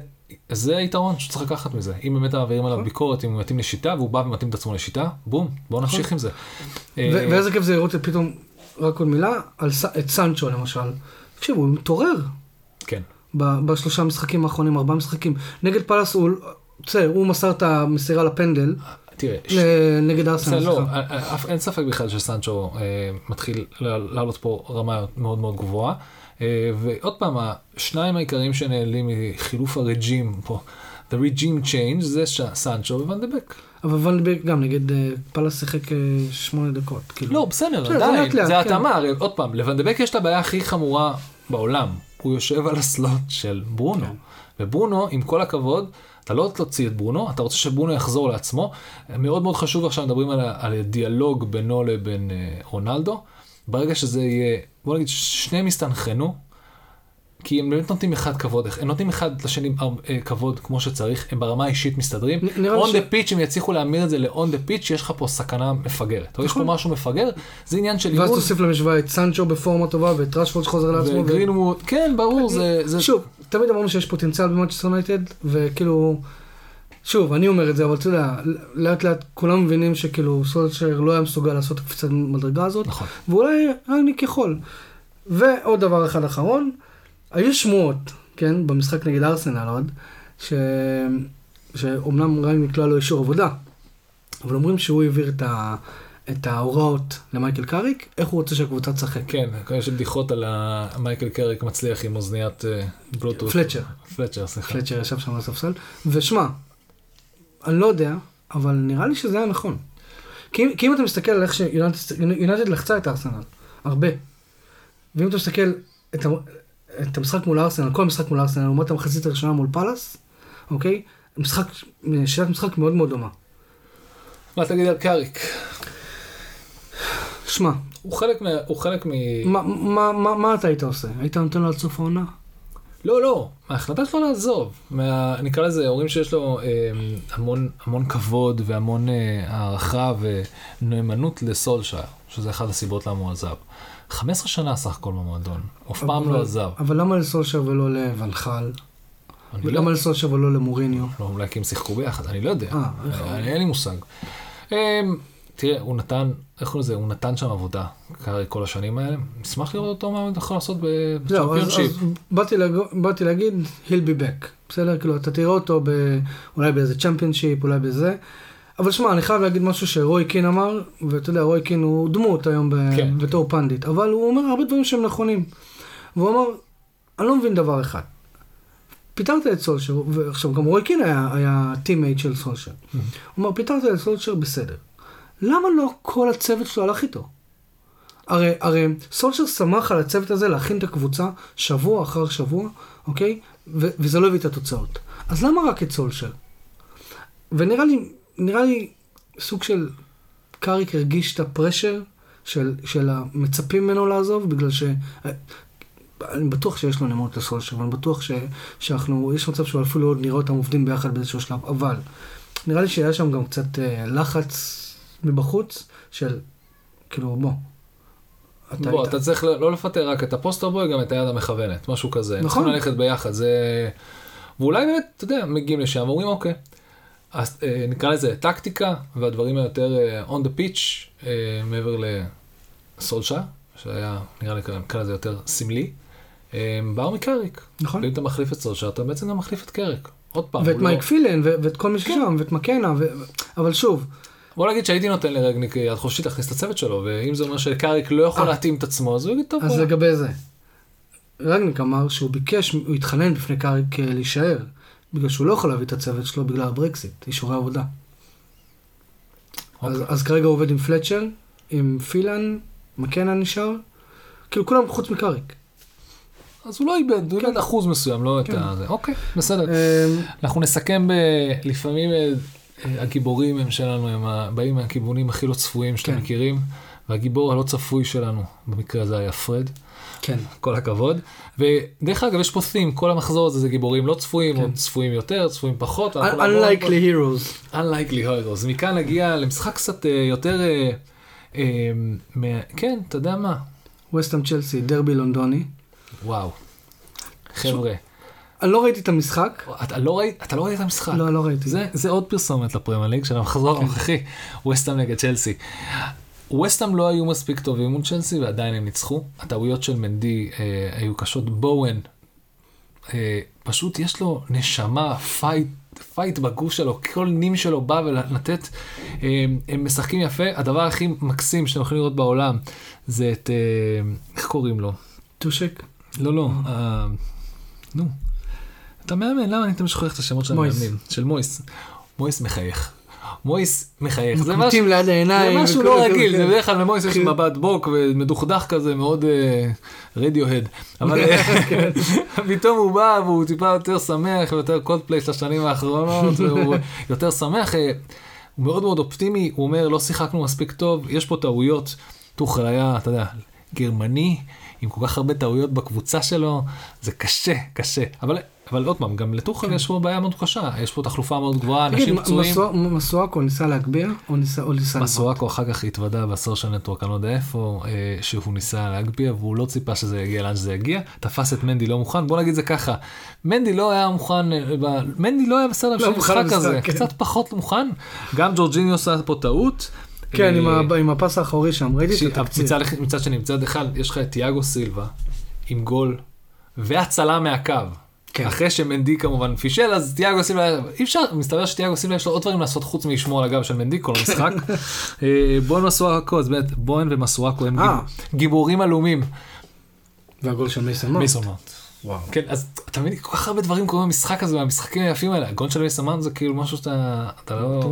זה היתרון שצריך לקחת מזה. אם באמת מעבירים עליו נכון. ביקורת, אם הוא מתאים לשיטה, והוא בא ומתאים את עצמו לשיטה, בום, בואו נמשיך עם זה. אה, ואיזה כיף זה לראות פתאום, רק עוד מילה, את סנצ'ו למשל. תקשיב, הוא מתעורר. כן. בשלושה משחקים האחרונים, ארבעה משחקים. נגד פלאס הוא, בסדר, הוא מסר את המסירה לפנדל, תראה, נגד ארסנל, לא, סליחה. אה, אה, אין ספק בכלל שסנצ'ו אה, מתחיל לעלות פה רמה מאוד מאוד גבוהה. ועוד פעם, השניים העיקריים שנעלים מחילוף הרג'ים פה, the regime change, זה סנצ'ו וונדבק. אבל ונדברג גם נגד פלאס שיחק שמונה דקות. כאילו. לא, בסדר, עדיין, זה כן. התאמה, הרי עוד פעם, לוונדבק יש את הבעיה הכי חמורה בעולם, הוא יושב על הסלוט של ברונו, כן. וברונו, עם כל הכבוד, אתה לא תוציא את ברונו, אתה רוצה שברונו יחזור לעצמו, מאוד מאוד חשוב עכשיו מדברים על, על הדיאלוג בינו לבין אה, רונלדו, ברגע שזה יהיה, בוא נגיד, שניהם יסתנכרנו, כי הם באמת נותנים אחד כבוד, הם נותנים אחד לשני אה, כבוד כמו שצריך, הם ברמה האישית מסתדרים. ש- the pitch, אם יצליחו להמיר את זה ל-on the pitch, יש לך פה סכנה מפגרת. או יש פה נכון. משהו מפגר, זה עניין של ואז אימון. תוסיף למשוואה את סנצ'ו בפורמה טובה ואת רשפורד שחוזר לעצמו. ו- וגרינווד, כן, ברור, זה... זה- שוב, תמיד אמרנו שיש פוטנציאל במאצ'סטר יונייטד, וכאילו, שוב, אני אומר את זה, אבל אתה יודע, לאט לאט כולם מבינים שכאילו סולשר לא היה מסוגל לעשות את הקפיצת מדרגה הזאת, נכון. ואולי רניק יכול. ועוד דבר אחד אחרון, היו שמועות, כן, במשחק נגד ארסנל עוד, ש... שאומנם לא היה לו אישור עבודה, אבל אומרים שהוא העביר את, ה... את ההוראות למייקל קאריק, איך הוא רוצה שהקבוצה תשחק. כן, יש בדיחות על מייקל קאריק מצליח עם אוזניית אה, בלוטות. פלצ'ר. פלצ'ר, סליחה. פלצ'ר ישב שם על הספסל, ושמע, אני לא יודע, אבל נראה לי שזה היה נכון. כי, אם- כי אם אתה מסתכל על איך שיונייטד לחצה את הארסנל, הרבה, ואם אתה מסתכל את, המשחק מול הארסנל, כל המשחק מול הארסנל, לעומת המחצית הראשונה מול פאלאס, אוקיי? משחק, שיטת משחק מאוד מאוד דומה. מה תגיד על קריק? שמע, הוא חלק מה... הוא חלק מ... מה, מה, מה, מה אתה היית עושה? היית נותן לו עד סוף העונה? לא, לא, ההחלטה שלו לעזוב. מה... נקרא לזה, אומרים שיש לו אה, המון, המון כבוד והמון אה, הערכה ונאמנות לסולשייר, שזה אחת הסיבות למה הוא עזב. 15 שנה סך הכל במועדון, אף פעם לא עזב. אבל למה לסולשר ולא לוונחל? אני לא- ולמה לסולשר ולא למוריניו? לא, אולי כי הם שיחקו ביחד, אני לא יודע. אה, אני- אין לי מושג. תראה, הוא נתן, איך קוראים לזה, הוא נתן שם עבודה, קרעי כל השנים האלה. נשמח לראות אותו מה הוא יכול לעשות בצ'מפיונשיפ. באתי, להג... באתי להגיד, he'll be back. בסדר? כאילו, אתה תראה אותו ב... אולי באיזה צ'מפיונשיפ, אולי בזה. אבל שמע, אני חייב להגיד משהו שרוי קין אמר, ואתה יודע, רוי קין הוא דמות היום. כן. בתור pundit, אבל הוא אומר הרבה דברים שהם נכונים. והוא אמר, אני לא מבין דבר אחד. פיטרת את סולשר, ועכשיו גם רוי קין היה, היה teammate של סולשר. הוא אמר, פיטרת את סולשר בסדר. למה לא כל הצוות שלו הלך איתו? הרי, הרי סולשר סמך על הצוות הזה להכין את הקבוצה שבוע אחר שבוע, אוקיי? ו- וזה לא הביא את התוצאות. אז למה רק את סולשר? ונראה לי, נראה לי סוג של קאריק הרגיש את הפרשר של, של המצפים ממנו לעזוב, בגלל ש... אני בטוח שיש לו נאמנות לסולשר, ואני בטוח ש, שאנחנו, יש מצב שהוא אפילו עוד נראה אותם עובדים ביחד באיזשהו שלב, אבל נראה לי שהיה שם גם קצת אה, לחץ מבחוץ של, כאילו, בוא. אתה בוא, היית... אתה צריך לא לפטר רק את הפוסטר בוי, גם את היד המכוונת, משהו כזה. נכון. צריכים ללכת ביחד, זה... ואולי באמת, אתה יודע, מגיעים לשם ואומרים, אוקיי, אז אה, נקרא לזה טקטיקה, והדברים היותר אה, on the pitch, אה, מעבר לסולשה, שהיה, נראה לי, נקרא לזה יותר סמלי. באו מקריק. נכון. ואם אתה מחליף את סולשה, אתה בעצם גם מחליף את קריק. עוד פעם. ואת מייק לא... פילן, ואת כל מי ששם, כן. ואת מקנה, ו... אבל שוב. בוא נגיד שהייתי נותן לרגניק יד חופשית להכניס את הצוות שלו, ואם זה אומר שקריק לא יכול להתאים את עצמו, אז הוא יגיד טוב. אז לגבי זה. רגניק אמר שהוא ביקש, הוא התחנן בפני קריק להישאר. בגלל שהוא לא יכול להביא את הצוות שלו בגלל הברקסיט, אישורי עבודה. Okay. אז, אוקיי. אז כרגע הוא עובד עם פלצ'ר, עם פילן, מקנה נשאר, כאילו כולם חוץ מקאריק. אז הוא לא איבד, הוא כן. איבד אחוז מסוים, לא כן. את ה... אוקיי, בסדר. אמ, אנחנו נסכם ב... לפעמים אה, הגיבורים הם שלנו, הם באים מהכיוונים הכי לא צפויים שאתם כן. מכירים, והגיבור הלא צפוי שלנו, במקרה הזה היה פרד. כן. כל הכבוד. ודרך אגב, יש פה תים, כל המחזור הזה זה גיבורים לא צפויים, כן. או צפויים יותר, צפויים פחות. Unlikely heroes. Unlikely heroes. מכאן נגיע למשחק קצת אה, יותר, אה, אה, כן, אתה יודע מה. ווסטהאם צ'לסי, דרבי לונדוני. וואו. חבר'ה. אני לא ראיתי את המשחק. אתה לא ראית, אתה לא ראית את המשחק. לא, לא ראיתי. זה, זה עוד פרסומת לפרמייר ליג של המחזור. הנוכחי, ווסטהאם נגד צ'לסי. ווסטהאם לא היו מספיק טובים מול צ'לסי ועדיין הם ניצחו. הטעויות של מנדי אה, היו קשות. בואן, אה, פשוט יש לו נשמה, fight, fight בגוף שלו, כל נים שלו בא ולתת, אה, הם משחקים יפה. הדבר הכי מקסים שאתם יכולים לראות בעולם זה את, אה, איך קוראים לו? טושק? לא, לא, אה, נו. אתה מאמן, למה אני תמיד שוכח את השמות של המאמנים? של מויס. מויס מחייך. מויס מחייך. זה משהו, ליד העיניים. זה משהו לא רגיל, זה בדרך כלל למויס יש כן. מבט בוק ומדוכדך כזה מאוד רדיוהד. אה, אבל אה, כן. פתאום הוא בא והוא טיפה יותר שמח ויותר קולדפליי של השנים האחרונות, והוא יותר שמח. אה, הוא מאוד מאוד אופטימי, הוא אומר לא שיחקנו מספיק טוב, יש פה טעויות. טוחל היה, אתה יודע, גרמני, עם כל כך הרבה טעויות בקבוצה שלו, זה קשה, קשה. אבל אבל עוד פעם, גם לטוחל כן. יש פה בעיה מאוד קשה, יש פה תחלופה מאוד גבוהה, אנשים פצועים. מסואקו ניסה להגביה או ניסה לבעוט? מסואקו אחר כך התוודה בסושיאל נטוורק, אני לא יודע איפה, אה, שהוא ניסה להגביה והוא לא ציפה שזה יגיע לאן שזה יגיע, תפס את מנדי לא מוכן, בוא נגיד זה ככה, מנדי לא היה מוכן, אה, מנדי לא היה בסדר בשביל המשחק הזה, כן. קצת פחות מוכן, גם ג'ורג'יניו עשה פה טעות. כן, עם הפס האחורי שם, ראיתי את התקציב. מצד שני, מצד אחד, יש לך את תיאגו סילבה עם גול והצלה מהקו. כן. אחרי שמנדי כמובן פישל, אז תיאגו סילבה, אי אפשר, מסתבר שתיאגו סילבה יש לו עוד דברים לעשות חוץ מלשמור על הגב של מנדי כל המשחק. אה, בוהן מסואקו, אז באמת, בוהן ומסואקו הם אה. גיבורים עלומים. והגול של מייסון מאונט. מייסון מאונט. וואו. כן, אז אתה מבין, כל כך הרבה דברים קורים במשחק הזה, מהמשחקים היפים האלה. הגול של מייסון מאונט זה כאילו משהו שאתה, אתה לא...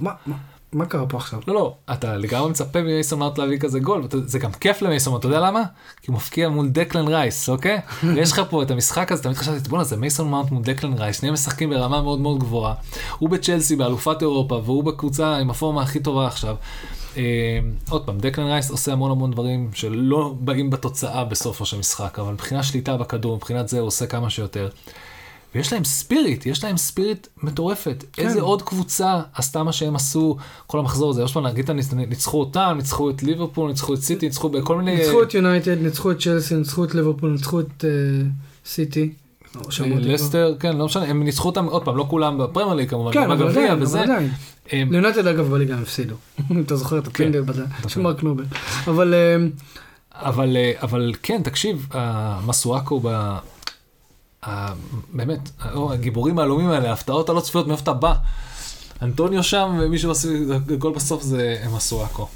מה, מה? מה קרה פה עכשיו? לא, לא, אתה לגמרי מצפה ממייסון מאונט להביא כזה גול, זה גם כיף למייסון אתה יודע למה? כי הוא מבקיע מול דקלן רייס, אוקיי? ויש לך פה את המשחק הזה, תמיד חשבתי, בואנה זה מייסון מאונט מול דקלן רייס, שניהם משחקים ברמה מאוד מאוד גבוהה. הוא בצ'לסי באלופת אירופה, והוא בקבוצה עם הפורמה הכי טובה עכשיו. אה, עוד פעם, דקלן רייס עושה המון המון דברים שלא באים בתוצאה בסופו של משחק, אבל מבחינת שליטה בכדור, מבחינת זה הוא עושה כמה שיותר. ויש להם spirit, יש להם spirit מטורפת. כן. איזה עוד קבוצה עשתה מה שהם עשו כל המחזור הזה. פעם להגיד, ניצחו אותם, ניצחו את ליברפול, ניצחו את סיטי, ניצחו בכל מיני... ניצחו את יונייטד, ניצחו את צ'לסי, ניצחו את ליברפול, ניצחו את סיטי. אה, לסטר, כן, לא משנה, הם ניצחו אותם, עוד פעם, לא כולם בפרמייר ליג כמובן, כן, אבל עדיין, אבל עדיין. ליונייטד אגב בליגה הם הפסידו, אם אתה זוכר את הפנדל כן, של מרק נובל. אבל... אה, אבל כן, תקשיב, מסואקו באמת, הגיבורים העלומים האלה, ההפתעות הלא צפויות, מאיפה אתה בא? אנטוניו שם, ומי שעושה גול בסוף זה מסואקו.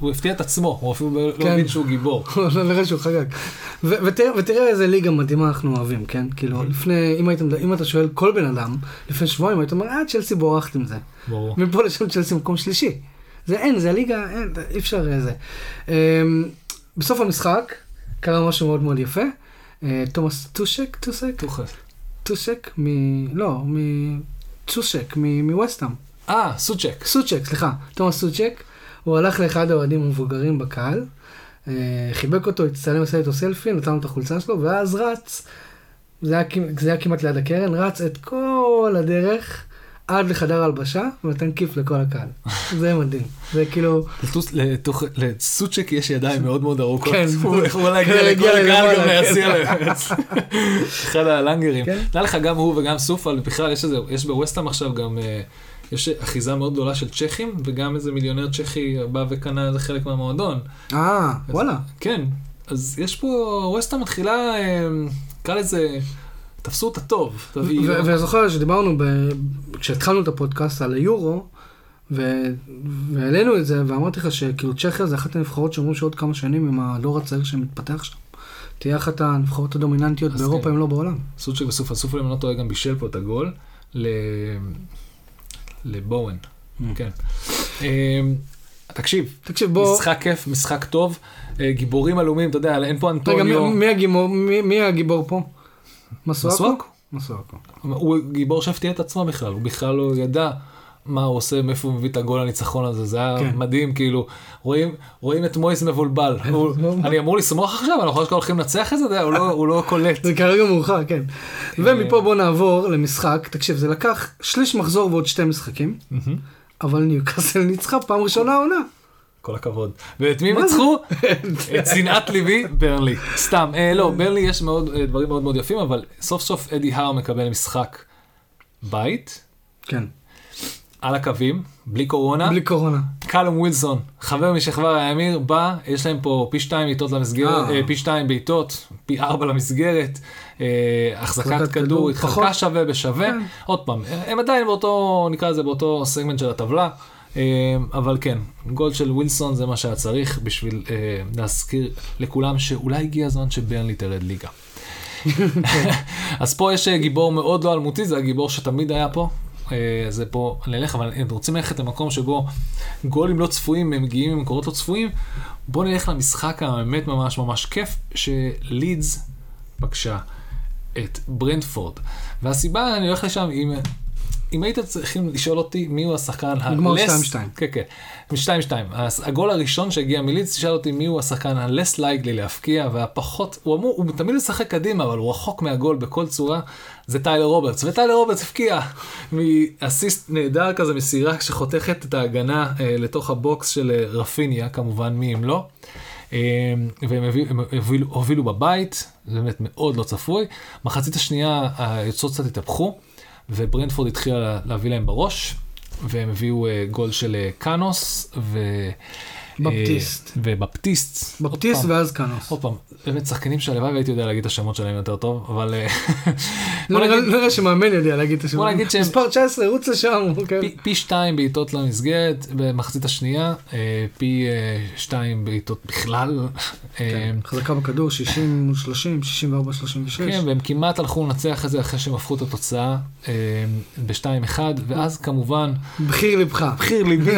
הוא הפתיע את עצמו, הוא אפילו לא כן. הבין שהוא גיבור. לא נראה שהוא חגג. ותראה איזה ליגה מדהימה אנחנו אוהבים, כן? כאילו, mm-hmm. לפני, אם אתה שואל כל בן אדם, לפני שבועיים היית אומר, אה, צ'לסי בורחת עם זה. ברור. מפה לשם צ'לסי מקום שלישי. זה אין, זה ליגה, אין, אי אפשר אה, זה. אמ, בסוף המשחק קרה משהו מאוד מאוד יפה. אה, תומאס טושק, טוסק? טושק, מ... לא, מ... צ'ושק, מווסטהאם. אה, סוצ'ק. סוצ'ק, סליחה, תומאס סוצ'ק. הוא הלך לאחד האוהדים המבוגרים בקהל, אה, חיבק אותו, הצטלם, עשה איתו סלפי, נתן לו את החולצה שלו, ואז רץ, זה היה, זה היה כמעט ליד הקרן, רץ את כל הדרך עד לחדר הלבשה, ונתן כיף לכל הקהל. זה מדהים. זה כאילו, לטוס- לסוצ'ק יש ידיים מאוד מאוד ארוכות. כן. הוא יכול להגיע כן, לכל הגיע הקהל גם למעלה, להסיע להם. אחד הלנגרים. כן. נראה לך גם הוא וגם סופל, בכלל יש איזה, יש בווסטהאם עכשיו גם, אה, יש אחיזה מאוד גדולה של צ'כים, וגם איזה מיליונר צ'כי בא וקנה איזה חלק מהמועדון. אה, וואלה. כן, אז יש פה, ווסטהאם מתחילה, אה, נקרא לזה, תפסו אותה טוב. תביא- ו- ואני זוכר שדיברנו, ב- כשהתחלנו את הפודקאסט על היורו, והעלינו את זה, ואמרתי לך שכאילו צ'כיה זה אחת הנבחרות שאומרים שעוד כמה שנים עם הדור הצעיר שמתפתח שם. תהיה אחת הנבחרות הדומיננטיות באירופה, כן. אם לא בעולם. סוצ'ק וסופל, סופל אם לא טועה גם בישל פה את הגול. לבואן, Mm. כן. אמ, תקשיב, תקשיב, בוא... משחק כיף, משחק טוב, אה, גיבורים עלומים, אתה יודע, אין פה רגע, אנטוניו, מי- מי הגיבור- מי- מי הגיבור פה? מסואקו? מסואקו? הוא גיבור שהפתיע את עצמו בכלל, הוא בכלל לא ידע מה הוא עושה, מאיפה הוא מביא את הגול הניצחון הזה, זה היה כן. מדהים, כאילו, רואים, רואים את מויס מבולבל, הוא- אני אמור לשמוח עכשיו, אנחנו עכשיו הולכים לנצח את זה, הוא לא- הוא לא קולט. זה כרגע מאוחר, כן. ומפה בוא נעבור למשחק. תקשיב, זה לקח שליש מחזור ועוד שתי משחקים. אבל ניוקאסל ניצחה פעם ראשונה העונה. כל הכבוד. ואת מי זה? ניצחו? את שנאת ליבי, ברנלי. סתם, אה, לא, ברנלי יש מאוד, אה, דברים מאוד מאוד יפים, אבל סוף סוף אדי האר מקבל משחק בית, כן, על הקווים, בלי קורונה. בלי קורונה. קלום ווילסון, חבר משכבר הימיר, בא, יש להם פה פי שתיים בעיטות למסגרת, אה. אה, פי שתיים בעיטות, פי ארבע למסגרת, אה, החזקת כדור, התחלקה. שווה בשווה. כן. עוד פעם, הם עדיין באותו, נקרא לזה באותו סגמנט של הטבלה, אה, אבל כן, גול של ווילסון זה מה שהיה צריך בשביל אה, להזכיר לכולם שאולי הגיע הזמן שברנלי תרד ליגה. אז פה יש אה, גיבור מאוד לא אלמותי, זה הגיבור שתמיד היה פה. אה, זה פה נלך, אבל אם רוצים ללכת למקום שבו גולים לא צפויים הם מגיעים ממקורות לא צפויים, בואו נלך למשחק האמת ממש ממש כיף, שלידס פגשה את ברנדפורד. והסיבה, אני הולך לשם, אם, אם הייתם צריכים לשאול אותי מי הוא השחקן נגמר ה-less- 2-2. כן, כן, 2-2. אז הגול הראשון שהגיע מלידס, שאל אותי מי הוא השחקן ה-less likely להפקיע, והפחות, הוא אמור, הוא תמיד משחק קדימה, אבל הוא רחוק מהגול בכל צורה, זה טיילר רוברטס. וטיילר רוברטס הבקיע מאסיסט נהדר כזה, מסירה שחותכת את ההגנה אה, לתוך ה box של אה, רפיניה, כמובן מי אם לא. אה, והם הובילו בבית, זה באמת מאוד לא צפוי. מחצית השנייה היוצרות קצת התהפכו, וברנטפורד התחילה להביא להם בראש, והם הביאו אה, גול של אה, קאנוס, ו... בפטיסט. אה, ובפטיסט. עוד בפטיסט ואז קאנוס. עוד פעם, באמת שחקנים שהלוואי והייתי יודע להגיד את השמות שלהם יותר טוב, אבל אה, לא נראה לא נראה שמאמן יודע להגיד את השם. בוא נגיד שהם- מספר 19, רוץ לשם. כן. פי- פי שתיים בעיטות למסגרת במחצית השנייה, אה, פי אה, שתיים בעיטות בכלל. אה, כן. חזקה בכדור, 60 מול 30, 64 36. כן, והם כמעט הלכו לנצח את זה אחרי שהם הפכו את התוצאה אה, ב-2-1, ואז כמובן, בחיר לבך. בחיר ליבי,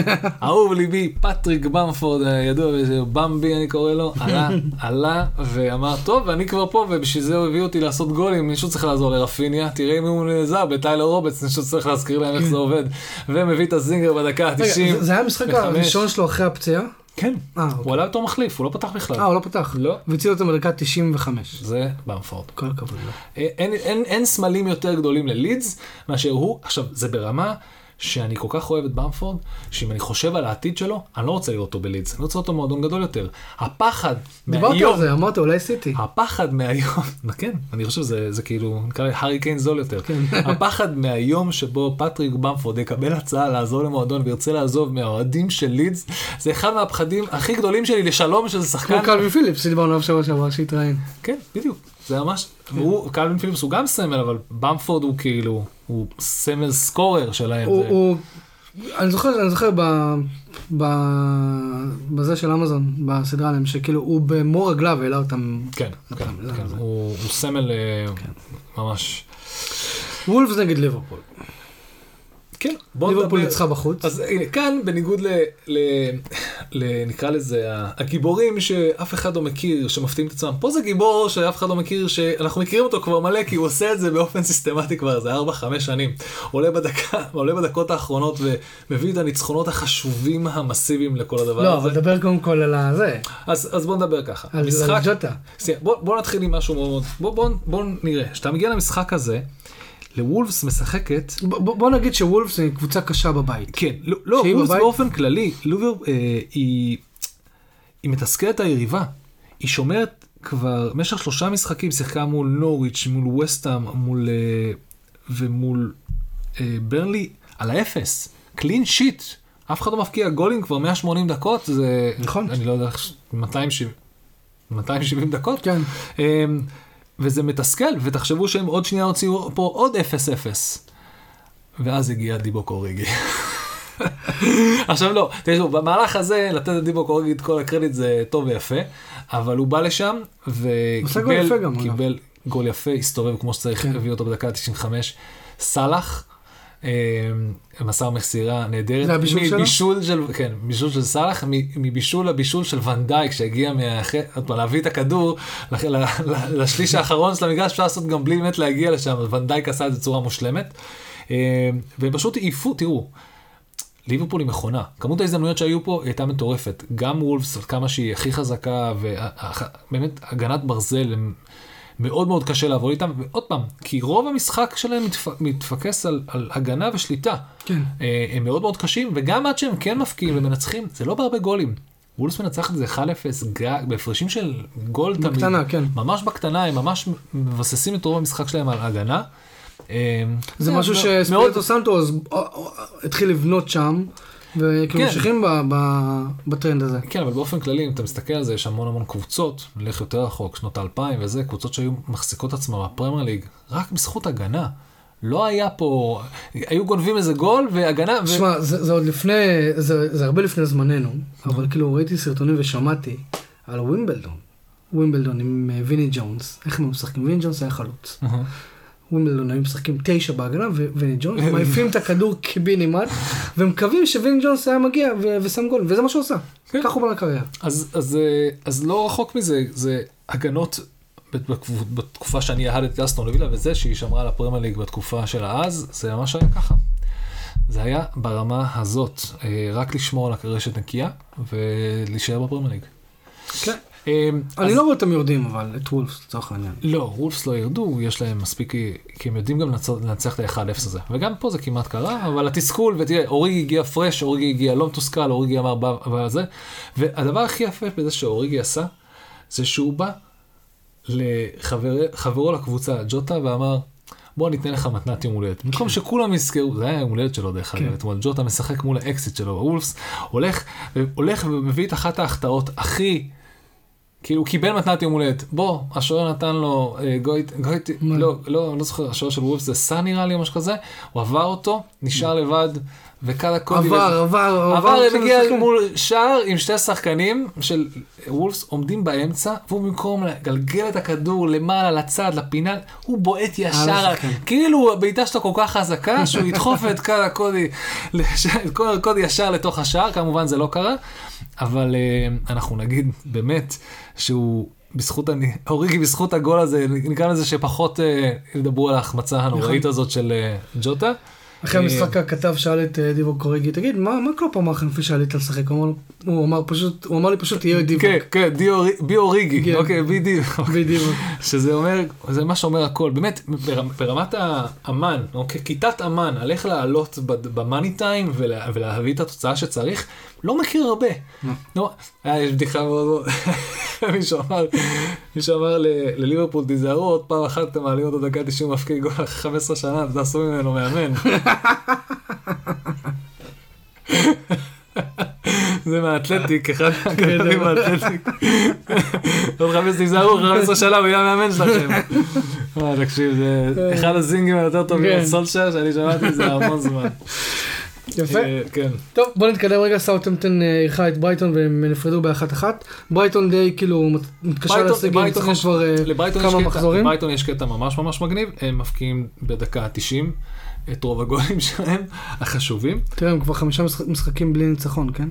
אהוב ליבי, פטריק במפורד, הידוע בזה, במבי אני קורא לו, עלה, עלה ואמר, טוב, אני כבר פה, ובשביל זה הוא הביא אותי לעשות גולים, מישהו צריך לעזור לרפיניה, תראה אם הוא נעזר בטיילר רובץ, מישהו צריך להזכיר להם איך זה עובד, ומביא את הזינגר בדקה רגע, ה-90. זה- היה המשחק. הראשון שלו אחרי הפציעה? כן, אה, הוא אוקיי. עלה בתור מחליף, הוא לא פתח בכלל. אה, הוא לא פתח. לא. והציל אותו בדקה 95. זה במפורד. כל הכבוד לו. אין, אין, אין, אין סמלים יותר גדולים ללידס מאשר הוא. עכשיו, זה ברמה שאני כל כך אוהב את במפורד, שאם אני חושב על העתיד שלו, אני לא רוצה לראות אותו בלידס, אני רוצה אותו מועדון גדול יותר. הפחד דיברת מהיום, על זה, אמרת אולי סיטי. הפחד מהיום, כן, אני חושב שזה זה כאילו, נקרא לי הארי קיין זול יותר. כן. הפחד מהיום שבו פטריק במפורד יקבל הצעה לעזור למועדון וירצה לעזוב מהאוהדים של לידס, זה אחד מהפחדים הכי גדולים שלי לשלום שזה שחקן. כמו קלווין פיליפס שדיברנו עליו שבוע שעבר שהתראיין. כן, בדיוק. זה ממש, והוא, קלווין פיליפס הוא גם סמל, אבל במפורד הוא כאילו, הוא סמל סקורר שלהם. הוא, זה- הוא, אני זוכר, אני זוכר ב, ב, בזה של אמזון, בסדרה עליהם, שכאילו הוא במו רגליו העלה אותם. כן, כן, זה- כן, זה- הוא הוא סמל אה, ממש. וולפס נגד ליברפול. כן, בוא ליברפול נדבר. ניצחה בחוץ. אז הנה, כאן בניגוד ל, ל, ל... נקרא לזה הגיבורים שאף אחד לא מכיר, שמפתיעים את עצמם. פה זה גיבור שאף אחד לא מכיר, שאנחנו מכירים אותו כבר מלא, כי הוא עושה את זה באופן סיסטמטי כבר איזה 4-5 שנים. עולה בדקה, עולה בדקות האחרונות ומביא את הניצחונות החשובים המסיביים לכל הדבר לא, הזה. אבל דבר קודם כל על הזה, אז, אז בוא נדבר ככה. על על ג'וטה. בוא, בוא נתחיל עם משהו מאוד, בוא, בוא, בוא נראה, כשאתה מגיע למשחק הזה, לוולפס משחקת, ב- ב- בוא נגיד שוולפס היא קבוצה קשה בבית. כן, לא, לא וולפס בבית? באופן כללי, לובר, אה, היא, היא מתסכלת את היריבה, היא שומרת כבר במשך שלושה משחקים, שיחקה מול נוריץ', מול וסטאם, מול, אה, ומול אה, ברנלי, על האפס, קלין שיט, אף אחד לא מפקיע גולים כבר 180 דקות, זה, נכון. אני לא יודע, איך- 270, 270 דקות, כן. וזה מתסכל, ותחשבו שהם עוד שנייה הוציאו פה עוד 0-0. ואז הגיע דיבו קוריגי. עכשיו לא, תראו, במהלך הזה לתת לדיבו קוריגי את כל הקרדיט זה טוב ויפה, אבל הוא בא לשם גול וקיבל אגב. קיבל גול יפה, הסתובב כמו שצריך, כן. הביא אותו בדקה ה-95. סאלח, מסר מסירה נהדרת. זה הבישול שלו? מבישול של, כן, בישול של סאלח, מבישול לבישול של ונדייק שהגיע מהחטא, עוד פעם, להביא את הכדור לשליש האחרון של המגרש, אפשר לעשות גם בלי באמת להגיע לשם, ונדייק עשה את זה בצורה מושלמת. אמ, והם פשוט העיפו, תראו, ליברפול היא מכונה. כמות ההזדמנויות שהיו פה הייתה מטורפת. גם וולפס, כמה שהיא הכי חזקה, ובאמת הגנת ברזל, הם מאוד מאוד קשה לעבוד איתם. ועוד פעם, כי רוב המשחק שלהם מתפ... מתפקס על, על הגנה ושליטה. כן. אה, הם מאוד מאוד קשים, וגם עד שהם כן מפקיעים ומנצחים, זה לא בהרבה גולים. וולס מנצחת את זה 1-0 גג, בהפרשים של גול תמיד. בקטנה, כן. ממש בקטנה, הם ממש מבססים את רוב המשחק שלהם על הגנה. אה, זה כן, משהו שספירטו סנטו אה, אה, התחיל לבנות שם, וכאילו כן. ממשיכים ב- ב- בטרנד הזה. כן, אבל באופן כללי, אם אתה מסתכל על זה, יש המון המון קבוצות, נלך יותר רחוק, שנות האלפיים וזה, קבוצות שהיו מחזיקות עצמן בפרמייר ליג, רק בזכות הגנה. לא היה פה, היו גונבים איזה גול והגנה, ו... שמע, זה זה עוד לפני, זה זה הרבה לפני זמננו, אבל כאילו ראיתי סרטונים ושמעתי על ווימבלדון. ווימבלדון עם אה, ויני ג'ונס, איך הם משחקים? ויני ג'ונס היה חלוץ. אהה. ווימבלדון היו משחקים תשע בהגנה, וויני ג'ונס מעיפים את הכדור קיבינימט, ומקווים שוויני ג'ונס היה מגיע ושם גול, וזה מה שהוא עושה. כן. ככה הוא בנה קריירה. אז, אז, אה, אז לא רחוק מזה, זה הגנות בתקופ- בתקופה שאני אהדתי אסטון וילה וזה שהיא שמרה על הפרמייר ליג בתקופה של אז, זה ממש היה ככה. זה היה ברמה הזאת, אה, רק לשמור על הרשת נקייה ולהישאר בפרמייר ליג. כן. אה, אני לא רואה אותם יורדים, אבל את וולפס לצורך העניין. לא, וולפס לא ירדו, יש להם מספיק, כי הם יודעים גם לנצח- את ה-1-0 הזה. וגם פה זה כמעט קרה, אבל התסכול, ותראה, אוריגי הגיע פרש, אוריגי הגיע לא מתוסכל, אוריגי אמר בא וזה. והדבר הכי יפה בזה שאוריגי עשה, זה שהוא בא לחברו לקבוצה, ג'וטה, ואמר, בוא ניתן לך מתנת יום הולדת. במקום שכולם יזכרו, זה היה יום הולדת שלו דרך אגב, כן. אתמול ג'וטה משחק מול האקסיט שלו, וולפס הולך, הולך ומביא את אחת ההחטאות הכי כאילו הוא קיבל מתנת יום הולדת. בוא, השוער נתן לו אה, גויט, גויט? לא, לא, לא זוכר, השוער של וולפס זה סאן נראה לי או משהו כזה, הוא עבר אותו, נשאר לבד, וקאלה קודי. עבר, עבר, עבר, הם הגיע לשחקן. מול שער עם שתי שחקנים של וולפס עומדים באמצע, והוא במקום לגלגל את הכדור למעלה, לצד, לפינה, הוא בועט ישר, השחקן. כאילו הבעיטה שלו כל כך חזקה, שהוא ידחוף את קאלה קודי, את קאלה קודי ישר לתוך השער, כמובן זה לא קרה, אבל אה, אנחנו נגיד באמת שהוא... בזכות, אני- אוריגי בזכות הגול הזה, נקרא לזה שפחות אה, ידברו על ההחמצה הנוראית נכון. הזאת של אה, ג'וטה. אחרי אה, המשחק הכתב שאל את אה, דיווק קוריגי, תגיד, מה מה קלופ אמר לך לפני שעלית לשחק? הוא אמר פשוט, הוא אמר לי פשוט תהיה דיווק. כן, כן, דיו- בי אוריגי, כן. אוקיי, בדיוק. בדיוק. שזה אומר, זה מה שאומר הכל, באמת, ברמ- ברמת האמן, אוקיי, כיתת אמן, על איך לעלות במאני טיים ולה- ולהביא את התוצאה שצריך, לא מכיר הרבה. לא. לא, אה, יש בדיחה מאוד מאוד, מישהו אמר, מישהו אמר לליברפול, תיזהרו, עוד פעם אחת אתם מעלים אותו דקה 90 מפקיד גול אחרי 15 שנה, תעשו ממנו מאמן. זה מהאתלטיק, אחד מהכדורים מהאתלטיק. עוד חמש תיזהרו, אחרי 15 שנה הוא יהיה המאמן שלכם. תקשיב, זה אחד ה zing ים היותר טובים כן. על סולשר שאני שמעתי זה המון זמן. יפה. אה, כן. טוב, בוא נתקדם רגע, סאוטהמפטון אה, אירחה את ברייטון והם נפרדו באחת אחת. ברייטון די כאילו מת- מתקשה ברייטון- להשיג ברייטון ניצחון יש- כבר אה, כמה מחזורים. לברייטון יש קטע ממש ממש מגניב, הם מבקיעים בדקה ה-90 את רוב הגולים שלהם, החשובים. תראה, הם כבר חמישה משחק- משחקים בלי ניצחון, כן?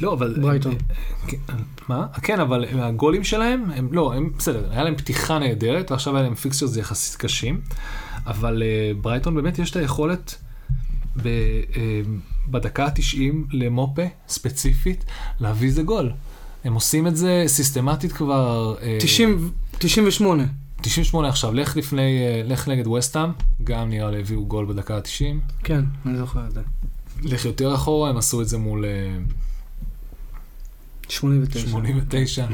לא, אבל... ברייטון. כן, מה? כן, אבל הגולים שלהם, הם לא, הם בסדר, היה להם פתיחה נהדרת, ועכשיו היה להם זה יחסית קשים, אבל אה, ברייטון באמת יש את היכולת ב, אה, בדקה ה-90 למופה, ספציפית, להביא איזה גול. הם עושים את זה סיסטמטית כבר... אה, 90 98. 98 עכשיו, לך לפני, אה, לך נגד וסטאם, גם נראה לי הביאו גול בדקה ה-90. כן, אני זוכר את זה. לך יותר אחורה, הם עשו את זה מול אה, 89. 89.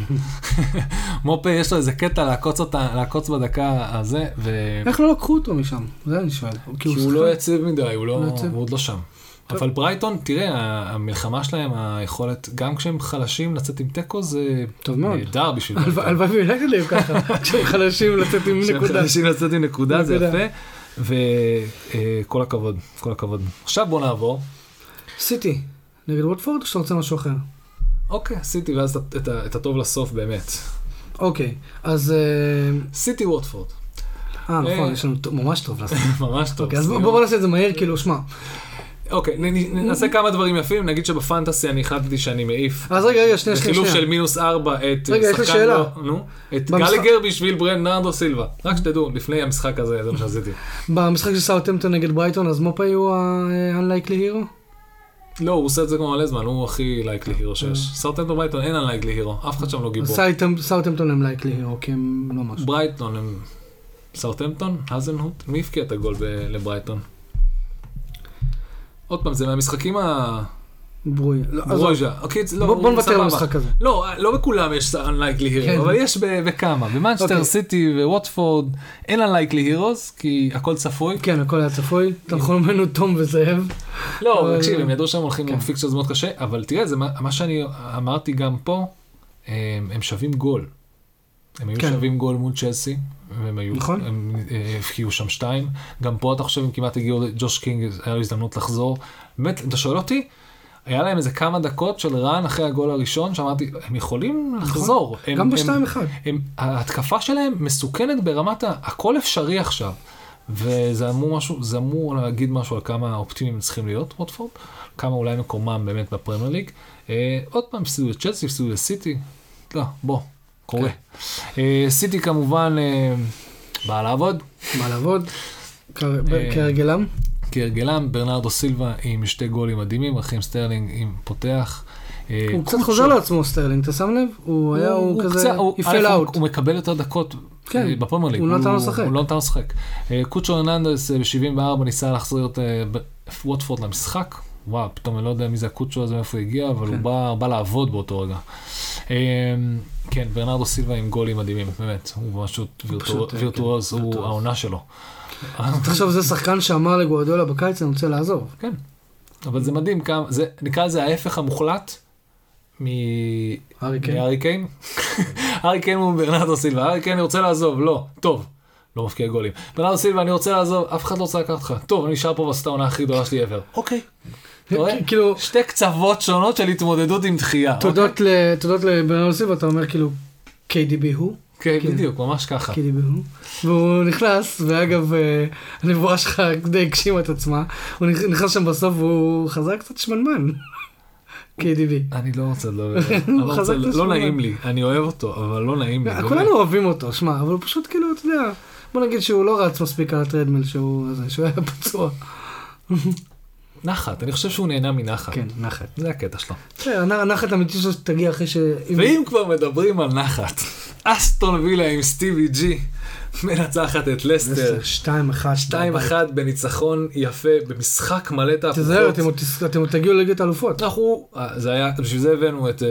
מופה יש לו איזה קטע לעקוץ אותה, לעקוץ בדקה הזה, ו... איך לא לקחו אותו משם? זה אני שואל. כי הוא לא יציב מדי, הוא, לא, לא. הוא עוד לא שם. טוב. אבל ברייטון, תראה, המלחמה שלהם, היכולת, גם כשהם חלשים לצאת עם תיקו זה. נהדר בשביל הלוואי ברייטון. הלוואי ויונתן הם ככה, כשהם חלשים לצאת עם כשהם נקודה. חלשים לצאת עם נקודה, זה. יפה. וכל הכבוד, כל הכבוד. עכשיו בוא נעבור. סיטי, נגד ווטפורד או שאתה רוצה משהו אחר? אוקיי, סיטי ואז את- את את הטוב לסוף באמת. אוקיי, אז... אה, סיטי ווטפורד. אה, נכון, אה. יש לנו ממש טוב לעשות. ממש טוב. אוקיי, אז בוא סיום. בוא נעשה את זה מהר, כאילו, שמע. אוקיי, נעשה כמה דברים יפים, נגיד שבפנטסי אני החלטתי שאני מעיף. אז רגע, רגע, שנייה, שנייה. בחילוף. של מינוס ארבע את רגע, יש לי שאלה. לא- נו, את גליגר בשביל ברנרדו סילבה. רק שתדעו, לפני המשחק הזה, זה מה שעשיתי. במשחק של סאוטהמפטון נגד ברייטון, אז מופה הוא ה-unlikely hero? לא, הוא עושה את זה כבר מלא זמן, הוא הכי likely hero שיש. סאוטהמפטון ברייטון אין likely hero, אף אחד שם לא גיבור. סאוטהמפטון הם likely hero, כי הם לא משהו. ברייטון הם... סאוטהמפטון? האזנהוטל? מי הבקיע את הגול לברייטון? עוד פעם, זה מהמשחקים ה... ברויה. לא. אוקיי, לא, בוא נוותר המשחק הזה. לא, לא בכולם יש unlikely כן. hero, אבל יש בכמה. במנצ'סטר אוקיי. סיטי וווטפורד אין unlikely heroes, כי הכל צפוי. כן, הכל היה צפוי. תנחומינו תום וזאב. לא, תקשיב, הם ידעו שהם הולכים כן. עם fixtures מאוד קשה, אבל תראה, מה שאני אמרתי גם פה, הם שווים גול. הם היו כן. שווים גול מול צ'לסי, והם היו, נכון. הם אה, הבקיעו שם שתיים. גם פה אתה חושב, הם כמעט הגיעו, ג'וש קינג, היה לו הזדמנות לחזור. באמת, אם אתה שואל אותי, היה להם איזה כמה דקות של run אחרי הגול הראשון, שאמרתי, הם יכולים לחזור. הם- נכון. גם הם- בשתיים אחד. הם, ההתקפה שלהם מסוכנת ברמת ה... הכל אפשרי עכשיו. וזה אמור משהו, זה אמור להגיד משהו על כמה אופטימיים צריכים להיות ווטפורד, כמה אולי מקומם באמת בפרמייר ליג. אה, עוד פעם, הפסידו את צ'לסי, הפסידו את סיטי. לא, בוא, קורה. אה, סיטי כמובן אה, באה לעבוד, מה לעבוד? אה, כהרגלם. כהרגלם, ברנרדו סילבה עם שתי גולים מדהימים, רחים סטרלינג גם פותח. אה, הוא קצת חוזר לעצמו סטרלינג, אתה שם לב? הוא היה, הוא כזה, he fell out. הוא מקבל יותר דקות כן, אה, בפרמייר ליג. הוא לא נתן לו לשחק. הוא לא נתן לו לשחק. אה, קוצ'ו הרננדס ב-74 ניסה להחזיר את ווטפורד למשחק. וואו, פתאום אני לא יודע מי זה הקוצ'ו הזה, מאיפה הוא הגיע, אבל הוא כן. בא- בא לעבוד באותו רגע. כן, ברנרדו סילבה עם גולים מדהימים, באמת. הוא פשוט אה, וירטואוז, כן, הוא. העונה שלו. תחשוב, זה שחקן שאמר לגוארדיולה בקיץ, אני רוצה לעזוב. כן, אבל זה מדהים כמה, זה נקרא לזה ההפך המוחלט מ... הארי קיין. מהארי קיין. הארי קיין הוא ברנרדו סילבה, הארי קיין אני רוצה לעזוב, לא, טוב, לא מפקיע גולים. ברנרדו סילבה אני רוצה לעזוב, אף אחד לא רוצה לקחת אותך, טוב, אני נשאר פה ועשית העונה הכי גדולה שלי ever. אוקיי. אתה רואה? כאילו, שתי קצוות שונות של התמודדות עם דחייה. תודות ל- תודות לברנרדו סילבה, אתה אומר כאילו, KDB הוא, כן, כן. בדיוק, ממש ככה. KDB הוא, והוא נכנס, ואגב, אה, הנבואה שלך די הגשימה את עצמה, הוא נכ- נכנס שם בסוף והוא חזר קצת שמנמן. KDB. אני לא רוצה לדבר, לא לא. נעים לי, אני אוהב אותו, אבל לא נעים לי. כולנו אוהבים אותו, שמע, אבל הוא פשוט כאילו, אתה יודע, בוא נגיד שהוא לא רץ מספיק על הטרדמיל, שהוא היה פצוע. נחת, אני חושב שהוא נהנה מנחת. כן, נחת. זה הקטע שלו. הנחת האמיתי שלו שתגיע אחרי ש... אם- ואם כבר מדברים על נחת, אסטון וילה עם סטיבי ג'י מנצחת את לסטר. שתיים אחד. 2-1 בניצחון יפה במשחק מלא תהפוכות. תיזהר, אתם עוד תגיעו לליגת האלופות. אנחנו, אה, זה היה, בשביל זה הבאנו את, אה,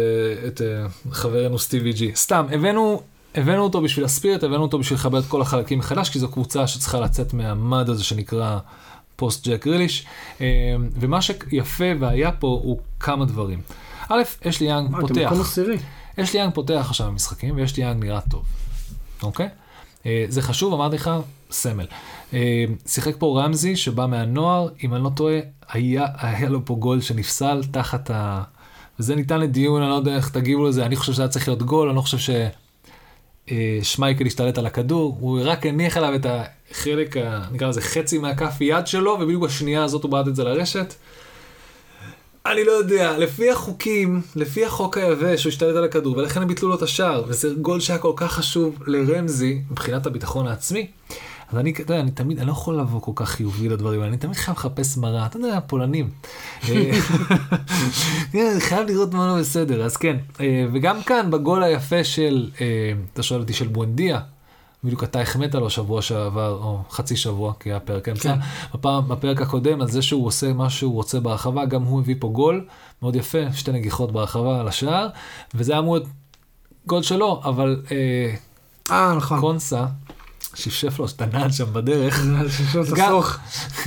אה, חברנו סטיבי ג'י. סתם, הבאנו, הבאנו אותו בשביל הספירט, הבאנו אותו בשביל לחבר את כל החלקים מחדש, כי זו קבוצה שצריכה לצאת מהמד הזה שנקרא פוסט ג'ק ריליש. אה, ומה שיפה והיה פה הוא כמה דברים. א', יש לי יאנג מה, אתם פותח. מקום עשירי. יש לי יאנג פותח עכשיו במשחקים, ויש לי יאנג נראה טוב, אוקיי? אה, זה חשוב, אמרתי לך, סמל. אה, שיחק פה רמזי שבא מהנוער, אם אני לא טועה, היה, היה לו פה גול שנפסל תחת ה... וזה ניתן לדיון, אני לא יודע איך תגיבו לזה, אני חושב שזה היה צריך להיות גול, אני לא חושב ש... שמייקל השתלט על הכדור, הוא רק הניח עליו את החלק, נקרא לזה חצי מהכף יד שלו, ובדיוק בשנייה הזאת הוא בעט את זה לרשת. אני לא יודע, לפי החוקים, לפי החוק היבש, הוא השתלט על הכדור, ולכן הם ביטלו לו את השער, וזה גול שהיה כל כך חשוב לרמזי מבחינת הביטחון העצמי. אז אני, אתה יודע, אני תמיד, אני לא יכול לבוא כל כך חיובי לדברים אני תמיד חייב לחפש מראה, אתה יודע, פולנים. אה, אני חייב לראות מה לא בסדר, אז כן. אה, וגם כאן, בגול היפה של, אה, אתה שואל אותי, של בואנדיה, בדיוק אתה החמאת לו שבוע שעבר, או חצי שבוע, כי היה פרק אמצע. כן. בפעם, בפרק הקודם, על זה שהוא עושה מה שהוא רוצה ברחבה, גם הוא הביא פה גול מאוד יפה, שתי נגיחות ברחבה על השער, וזה היה אמור להיות גול שלו, אבל אה, נכון. קונסה, שפשף לו את הנעל שם בדרך. שפשוט גם- הסוך.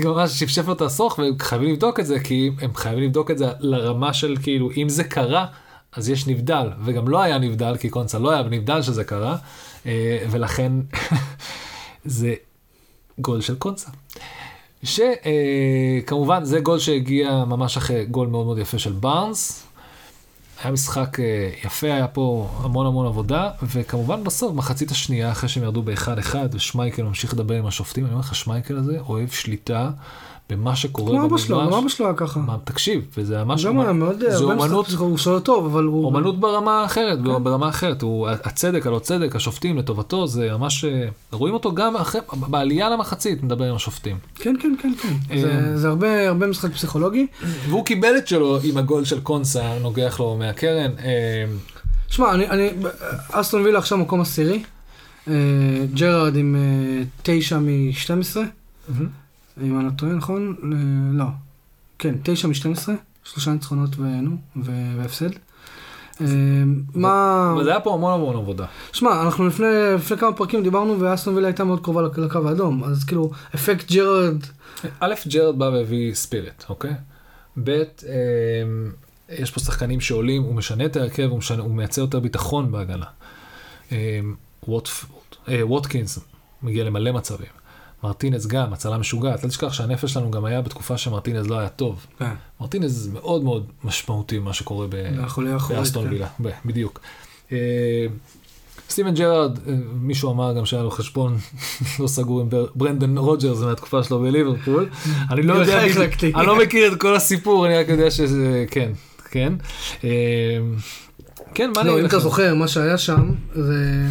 ממש שפשף לו את הסוך, וחייבים לבדוק את זה, כי הם חייבים לבדוק את זה לרמה של כאילו, אם זה קרה, אז יש נבדל, וגם לא היה נבדל, כי קונסה לא היה נבדל שזה קרה, אה, ולכן זה גול של קונסה. שכמובן זה גול שהגיע ממש אחרי גול מאוד מאוד יפה של בארנס. היה משחק אה, יפה, היה פה המון המון עבודה, וכמובן בסוף, מחצית השנייה, אחרי שהם ירדו ב-1-1, ושמייקל ממשיך לדבר עם השופטים, אני אומר לך, שמייקל הזה אוהב שליטה במה שקורה כמו אבא שלו, במגרש. גם אבא שלו היה ככה. מה, תקשיב, וזה ממש... גם היה מאוד, זה הרבה אומנות, הוא שואל טוב, אבל הוא... אומנות ברמה אחרת, כן. ברמה אחרת, הוא, הצדק, הלא צדק, השופטים לטובתו, זה ממש, אה, רואים אותו גם אחרי, בעלייה למחצית, מדבר עם השופטים. כן, כן, כן, כן. אה, זה- זה הרבה הרבה משחק פסיכולוגי. והוא קיבל את שלו עם הגול של קונסה, נוגח לו מהקרן. אה, שמע, אני, אני, אסטון וילה עכשיו מקום עשירי. ג'רארד עם תשע מ-12, אם אני לא טועה, נכון? אה, לא. כן, תשע מ-12, שלושה ניצחונות ונו, והפסד. אה, מה... זה היה פה המון המון עבודה. שמע, אנחנו לפני, לפני כמה פרקים דיברנו ואסטון וילה הייתה מאוד קרובה לק- לקו האדום, אז כאילו, אפקט ג'רארד, א', ג'רד בא והביא spirit, אוקיי? ב', אה, יש פה שחקנים שעולים, הוא משנה את ההרכב, הוא, משנה, הוא מייצר יותר ביטחון בהגנה. ווטפורד, אה, ווטקינס מגיע למלא מצבים. מרטינז גם, הצלה משוגעת. אל תשכח שהנפש שלנו גם היה בתקופה שמרטינז לא היה טוב. כן, מרטינז מאוד מאוד משמעותי מה שקורה באסטון כן. וילה, בדיוק. אה, סטיבן ג'רארד, אה, מישהו אמר גם שהיה לו חשבון לא סגור עם בר- ברנדן רוג'רס מהתקופה שלו בליברפול. אני לא יודע. אני לא מכיר את כל הסיפור, אני רק יודע שזה, כן, כן. אה, כן, מה אני לא, אם? אתה זוכר, מה שהיה שם, זה...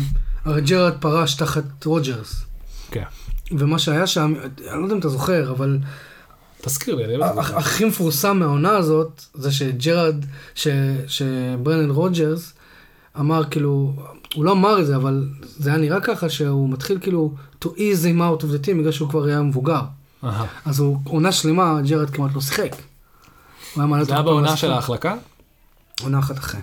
הרי ג'רארד פרש תחת רוג'רס. כן. ומה שהיה שם, אני לא יודע אם אתה זוכר, אבל תזכיר לי, אני לא זוכר. הכי מפורסם מהעונה הזאת, זה שג'רארד, ש- שברנן רוג'רס אמר כאילו, הוא לא אמר את זה, אבל זה היה נראה ככה שהוא מתחיל כאילו to ease him out of the team בגלל שהוא כבר היה מבוגר. אהה. אז הוא עונה שלמה, ג'רארד כמעט לא שיחק. זה היה בעונה. של ההחלקה? עונה אחת אחרי.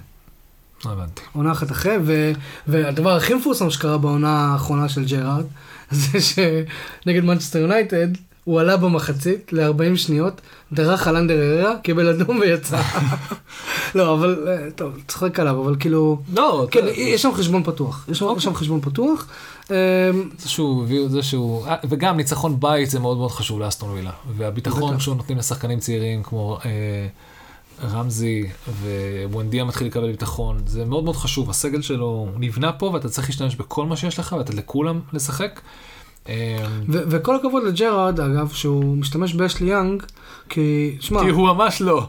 לא הבנתי. עונה אחת אחרי, ו- והדבר הכי מפורסם שקרה בעונה האחרונה של ג'רארד, זה שנגד מנצ'סטר יונייטד, הוא עלה במחצית ל-40 שניות, דרך על אנדר אררה, קיבל אדום ויצא. לא, אבל, אה, טוב, צוחק עליו, אבל כאילו, לא, כן, יש שם חשבון פתוח. יש שם- אוקיי. חשבון פתוח. אה, זה שהוא הביא, זה שהוא, אה, וגם ניצחון בית זה מאוד מאוד חשוב לאסטון וילה. והביטחון. שהוא נותנים לשחקנים צעירים כמו אה, רמזי ווונדיה מתחיל לקבל ביטחון, זה מאוד מאוד חשוב. הסגל שלו נבנה פה ואתה צריך להשתמש בכל מה שיש לך ולתת לכולם לשחק. ו- וכל הכבוד לג'רארד, אגב, שהוא משתמש באשלי יאנג, כי, שמע, כי הוא ממש לא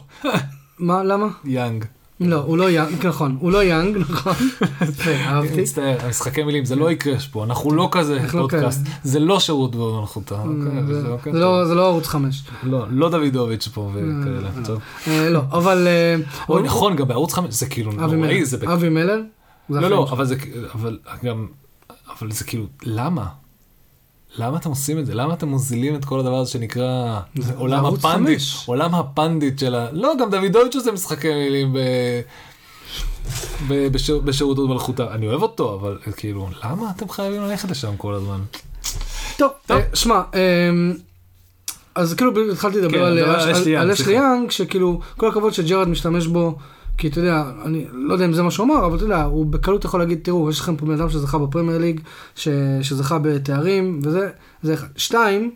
מה, למה? יאנג. לא, הוא לא יאנג, נכון, הוא לא יאנג, נכון. אהבתי. מצטער, המשחקי מילים, זה לא יקרה פה, אנחנו לא כזה לא פודקאסט. זה לא שירות במלכותה. אוקיי, זה- זה אוקיי, זה לא- זה לא ערוץ חמש. לא, לא דוידוביץ' פה וכאלה, טוב. אה, לא, אבל... אה, אוי, נכון, גם בערוץ 5 זה כאילו נוראי. זה... אבי מלר. לא, לא. אבל זה, אבל גם, אבל זה כאילו, למה? למה אתם עושים את זה? למה אתם מוזילים את כל הדבר הזה שנקרא זה עולם הפנדיט? חמש. עולם הפנדיט של ה... לא, גם דוידוביץ' עושה משחקי מילים ב... ב- בשיר- בשירות מלכותה. אני אוהב אותו, אבל כאילו, למה אתם חייבים ללכת לשם כל הזמן? טוב, טוב. אה, שמע, אמ, אז כאילו התחלתי כן, לדבר על דבר על על- אשלי על. יאנג, שכאילו, כל הכבוד שג'רד משתמש בו כי אתה יודע, אני לא יודע אם זה מה שהוא אמר, אבל אתה יודע, הוא בקלות יכול להגיד, תראו, יש לכם פה בן אדם שזכה בפרמייר ליג, ש... שזכה בתארים, וזה, זה אחד. שתיים,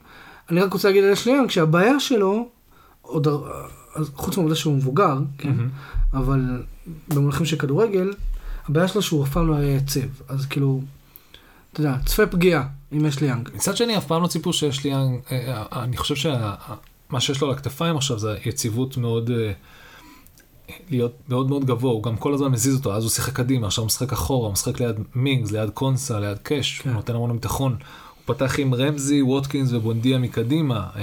אני רק רוצה להגיד על אשלי יאנג, שהבעיה שלו, עוד, חוץ מהעובדה שהוא מבוגר, כן, מהמם. אבל במונחים של כדורגל, הבעיה שלו שהוא אף פעם לא היה יציב. אז כאילו, אתה יודע, צפה פגיעה עם אשלי יאנג. מצד שני, אף פעם לא ציפו שיש לי, אה, אה, אני חושב שמה שיש לו על הכתפיים עכשיו זה יציבות מאוד, אה, להיות מאוד מאוד גבוה, הוא גם כל הזמן מזיז אותו, אז הוא שיחק קדימה, עכשיו הוא משחק אחורה, הוא משחק ליד מינגס, ליד קונסה, ליד קאש, כן. הוא נותן המון ביטחון. הוא פתח עם רמזי, ווטקינס ובונדיה מקדימה, אה,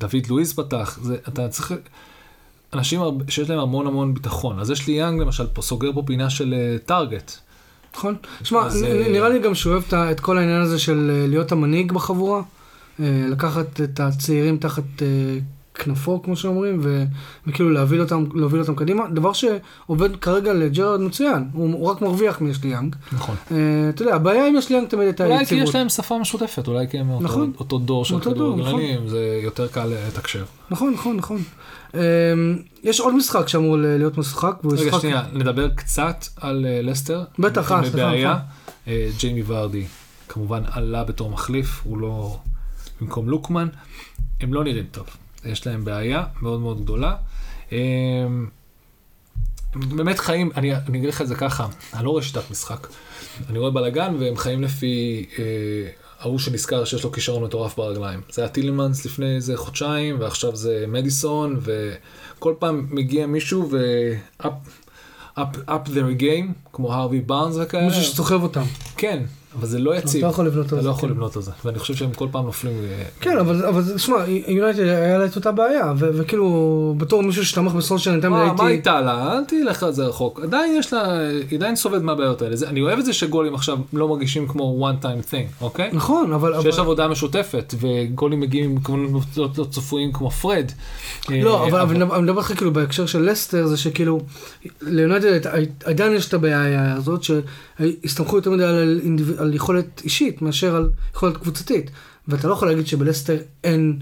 דוד לואיס פתח, זה, אתה צריך, אנשים שיש להם המון המון ביטחון, אז יש לי יאנג למשל, פה סוגר פה פינה של אה, טארגט. נכון? שמע, אז, אה, נראה לי גם שהוא אוהב את כל העניין הזה של להיות המנהיג בחבורה, לקחת את הצעירים תחת כנפו, כמו שאומרים, ו- וכאילו להוביל אותם, להוביל אותם קדימה, דבר שעובד כרגע לג'רארד מצוין, הוא הוא רק מרוויח מאשלי יאנג. נכון. אה, אתה יודע, הבעיה עם אשלי יאנג תמיד הייתה אולי כי יציבות. יש להם שפה משותפת, אולי כי הם מאותו- נכון. אותו דור של כדורגלנים, זה יותר קל לתקשר. נכון, נכון, נכון. אה, יש עוד משחק שאמור להיות משחק, רגע, משחק... שנייה, נדבר קצת על אה, לסטר. בטח, אה, סליחה. נכון. אה, ג'יימי ורדי כמובן עלה בתור מחליף, הוא לא במקום לוקמן. הם לא נראים טוב. יש להם בעיה מאוד מאוד גדולה. אה, הם באמת חיים, אני אני אגיד לך את זה ככה, אני לא רואה שיטת משחק. אני רואה בלאגן והם חיים לפי אה, ההוא שנזכר שיש לו כישרון מטורף ברגליים. זה היה טילמנס לפני איזה חודשיים, ועכשיו זה מדיסון, וכל פעם מגיע מישהו ו... up, up, up their game, כמו הרווי בארנס וכאלה. מישהו שסוחב אותם. כן, אבל זה לא יציב. אתה לא יכול לבנות על אתה זה, לא יכול כן. לבנות על זה, ואני חושב שהם כל פעם נופלים. אה, כן, אבל, שמע, יונייטד היה לה את אותה בעיה, וכאילו, בתור מישהו שתמך בסולשיין, תמיד מה, מה הייתי... הייתה לה? אל תלך על זה רחוק. עדיין יש לה, היא עדיין סובלת מהבעיות האלה. אני אוהב את זה שגולים עכשיו לא מרגישים כמו one time thing, אוקיי? נכון, אבל... שיש. עבודה משותפת, וגולים מגיעים עם כמובן לא צפויים כמו פרד. לא, אה, אבל אני מדבר איתך כאילו בהקשר של לסטר, זה שכאילו, ליונייטד עדיין יש את הבעיה הזאת, שהסתמכו יותר מדי על, על יכולת אישית מאשר על יכולת קבוצתית. ואתה לא יכול להגיד שבלסטר אין,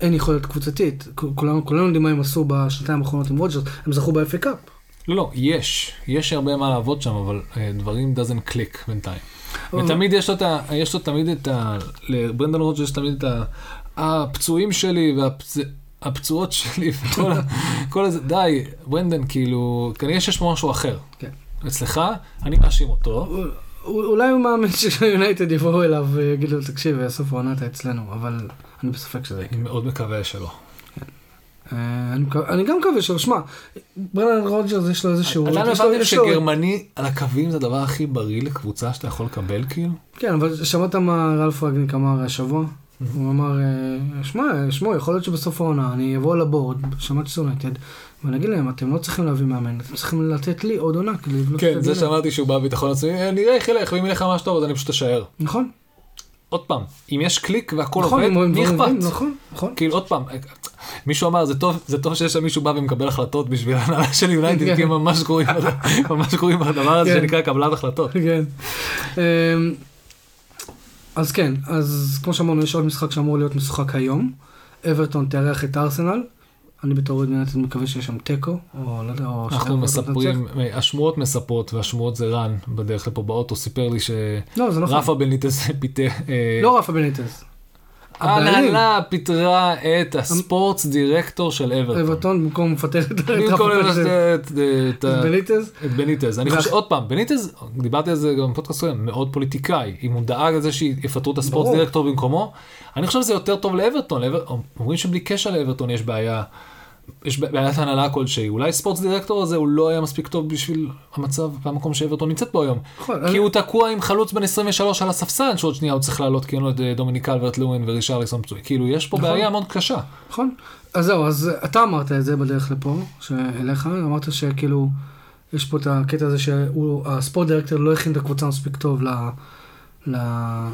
אין יכולת קבוצתית. כולנו, כולנו יודעים מה הם עשו בשנתיים האחרונות עם רוג'רס, הם זכו ב-FA Cup. לא, לא, יש. יש הרבה מה לעבוד שם, אבל אה, דברים doesn't click בינתיים. אבל- ותמיד יש לו, יש לו תמיד את ה... לברנדון רוג'רס יש תמיד את ה... הפצועים שלי והפצועות שלי וכל ה... כל הזה, די, ברנדון, כאילו, כנראה שיש פה משהו אחר. כן. אצלך, אני מאשים אותו. אולי הוא מאמין שיונייטד יבואו אליו ויגידו לו, תקשיב, סוף העונה אתה אצלנו, אבל אני בספק שזה יקרה. אני מאוד מקווה שלא. אה, אני גם מקווה שלא, שמע, ברנן רוג'רס יש לו איזשהו... עדיין יש לו- הבנתם שגרמני על הקווים זה הדבר הכי בריא לקבוצה שאתה יכול לקבל, כאילו? כן, אבל שמעת מה רלף רגניק אמר השבוע? הוא אמר, אה, שמע, שמעו, יכול להיות שבסוף העונה אני אבוא לבורד, שמעתי שזה ואני אגיד להם, אתם לא צריכים להביא מאמן, אתם צריכים לתת לי עוד עונה כדי לבנות כן, את זה הדין." שאמרתי שהוא בא בביטחון עצמי, "אה, נראה איך ילך, ואם ילך ממש טוב אז אני פשוט אשאר. נכון, עוד פעם, אם יש קליק והכל נכון, עובד, מי אכפת? נכון, נכון. כאילו עוד פעם, מישהו אמר זה טוב, זה טוב שיש שם מישהו בא ומקבל החלטות בשביל ההנהלה של יונייטד, כי הם ממש גרועים בד- ממש גרועים בדבר הזה כן. שנקרא קבלת החלטות. כן. אמ, אז כן, אז כמו שאמרנו, יש עוד משחק שאמור להיות משחק היום. אברטון תארח את ארסנל. אני בתור אוהד יונייטד מקווה שיש שם תיקו, או לא יודע, או אנחנו מספרים, תנצח. השמועות מספרות והשמועות זה רן בדרך לפה באוטו סיפר לי לא, זה נכון. שרפה בניטס פיתה, אה, לא רפה בניטז. הבעלים, ההנהלה פיטרה את הספורטס דירקטור של אברטון. אברטון במקום לפטר את רפה בניטז. את- בניטז. אני חושב, עוד פעם, בניטז, דיברתי על זה גם בפודקאסט מאוד פוליטיקאי. אם הוא דאג לזה שיפטרו את ה sport ברור. דירקטור במקומו, אני חושב שזה יותר טוב לאברטון. לאבר- אומרים שבלי קשר לאברטון יש בעיה, יש בעיית הנהלה כלשהי. אולי sport director הזה הוא לא היה מספיק טוב בשביל המצב והמקום שאברטון נמצאת בו היום. נכון, כי הוא תקוע עם חלוץ בן 23 על הספסל, שעוד שנייה הוא צריך לעלות כי אין לו את אה, דומיניק אלברט לואין ורישרליסון פצועי. כאילו, יש פה נכון. בעיה מאוד קשה. נכון. אז זהו, אז אתה אמרת את זה בדרך לפה, שאליך, אמרת שכאילו, יש פה את הקטע הזה שה sport director לא הכין את הקבוצה מספיק טוב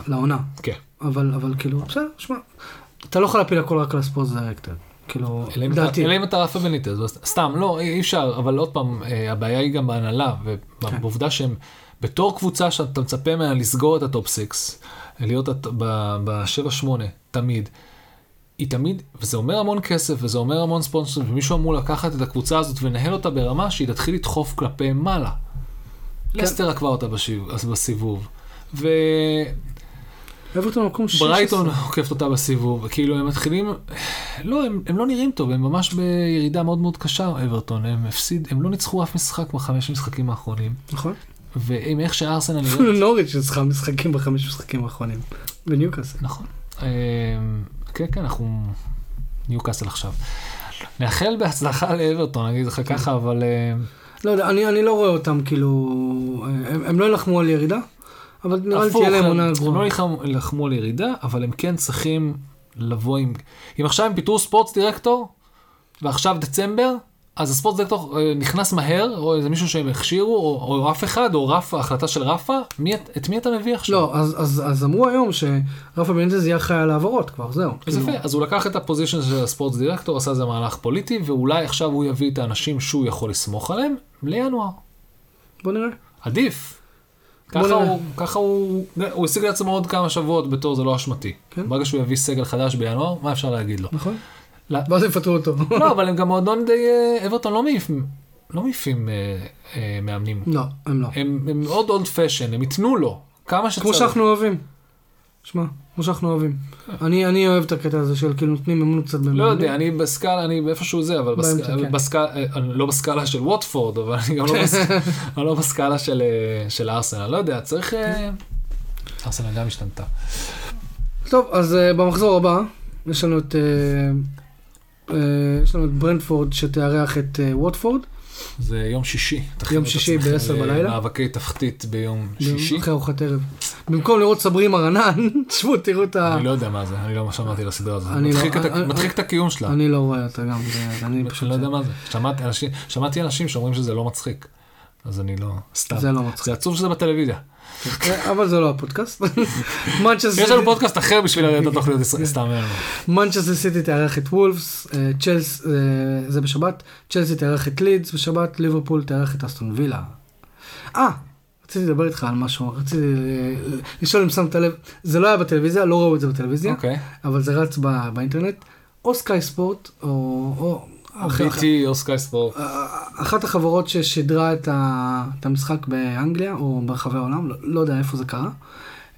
לעונה. כן. אבל, אבל כאילו, בסדר, שמע, אתה לא יכול להפיל הכל רק על ה sport director. כאילו, לדעתי. אלא אם אתה רפה בניטז, סתם, לא, אי אפשר, אבל עוד פעם, אה, הבעיה היא גם בהנהלה, ובעובדה שהם, בתור קבוצה שאתה מצפה ממנה לסגור את ה top 6, להיות הט- ב- ב-7-8 תמיד, היא תמיד, וזה אומר המון כסף, וזה אומר המון ספונסר, ומישהו אמור לקחת את הקבוצה הזאת ולנהל אותה ברמה שהיא תתחיל לדחוף כלפי מעלה. לסטר עקבה אותה בסיבוב. ו... אברטון מקום 16. ברייטון עוקפת אותה בסיבוב, כאילו הם מתחילים, לא, הם, הם לא נראים טוב, הם ממש בירידה מאוד מאוד קשה, אברטון, הם הפסיד, הם לא ניצחו אף משחק בחמש משחקים האחרונים, נכון. ועם איך שארסנל אפילו נראית, נוריץ' ניצחה משחקים בחמש משחקים האחרונים. בניוקאסל. נכון, אה, כן, כן, אנחנו ניוקאסל עכשיו. נאחל בהצלחה לאברטון, אני אגיד לך ככה, אבל אה, לא יודע, אני, אני לא רואה אותם כאילו, הם, הם לא ילחמו על ירידה, אבל נראה לי תהיה להם הם עונה הם לא גרועה. ילחמו- יילחמו על ירידה, אבל הם כן צריכים לבוא עם... אם עכשיו הם פיטרו ספורטס דירקטור, ועכשיו דצמבר, אז הספורט דירקטור אה, נכנס מהר, או איזה מישהו שהם הכשירו, או, או אף אחד, או רפה, החלטה של רפה, מי, את- מי אתה מביא עכשיו? לא, אז, אז, אז אמרו היום שרפה בניטז יהיה אחראי על העברות כבר, זהו. אז כאילו, יפה, אז הוא לקח את הפוזיישן של הספורט דירקטור, עשה איזה מהלך פוליטי, ואולי עכשיו הוא יביא את האנשים שהוא יכול לסמוך עליהם לינואר. בוא נראה. עדיף. ככה. הוא, ככה הוא, הוא השיג לעצמו עוד כמה שבועות בתור זה לא אשמתי. כן. ברגע שהוא יביא סגל חדש בינואר, מה אפשר להגיד לו? נכון? לא. ואז יפטרו אותו. לא, אבל הם גם מועדון די, אה, אברטון לא מעיפים, לא מעיפים אה, אה, מאמנים. לא, הם לא. הם הם מאוד אולד פשן, הם ייתנו לו כמה שצריך. כמו שאנחנו אוהבים. שמע, כמו שאנחנו אוהבים. אני אני אוהב את הקטע הזה של כאילו נותנים אמון קצת לא במאמנים. יודע, אני בסקאלה, אני איפשהו זה, אבל כן. בסקאלה, אה, לא בסקאלה של ווטפורד, אבל אני גם לא בס- אני לא בסקאלה של, אה, של ארסנל, לא יודע, צריך... אה, ארסנל גם השתנתה. טוב, אז uh, במחזור הבא יש לנו את... Uh, uh, יש לנו את ברנדפורד שתארח את uh, ווטפורד. זה יום שישי. יום שישי עצמכם בעשר בלילה. למאבקי תחתית ביום שישי. אחרי ארוחת ערב. במקום לראות סברי מרנן, תשבו תראו את ה... אני לא יודע מה זה, אני לא שמעתי לסדרה הזאת. לא- מדחיק את הקיום שלה. אני לא רואה אותה גם, אני פשוט... לא יודע מה זה. שמעתי אנשים שאומרים שזה לא מצחיק. אז אני לא, סתם. זה לא מצחיק. זה עצוב שזה בטלוויזיה. אבל זה לא הפודקאסט. יש לנו פודקאסט אחר בשביל לראות את התוכניות ישראל, סתם. מנצ'סטר סיטי תארח את וולפס, אה, צ'לס, אה, זה בשבת, צ'לסי תארח את לידס בשבת, ליברפול תארח את אסטון וילה. אה, רציתי לדבר איתך על משהו, רציתי אה, לשאול אם שמת לב, זה לא היה בטלוויזיה, לא ראו את זה בטלוויזיה, אוקיי. אבל זה רץ באינטרנט, או סקאי ספורט, או... BT או סקאי ספורט. אחת החברות ששידרה את, ה, את המשחק באנגליה, או ברחבי העולם, לא, לא יודע איפה זה קרה,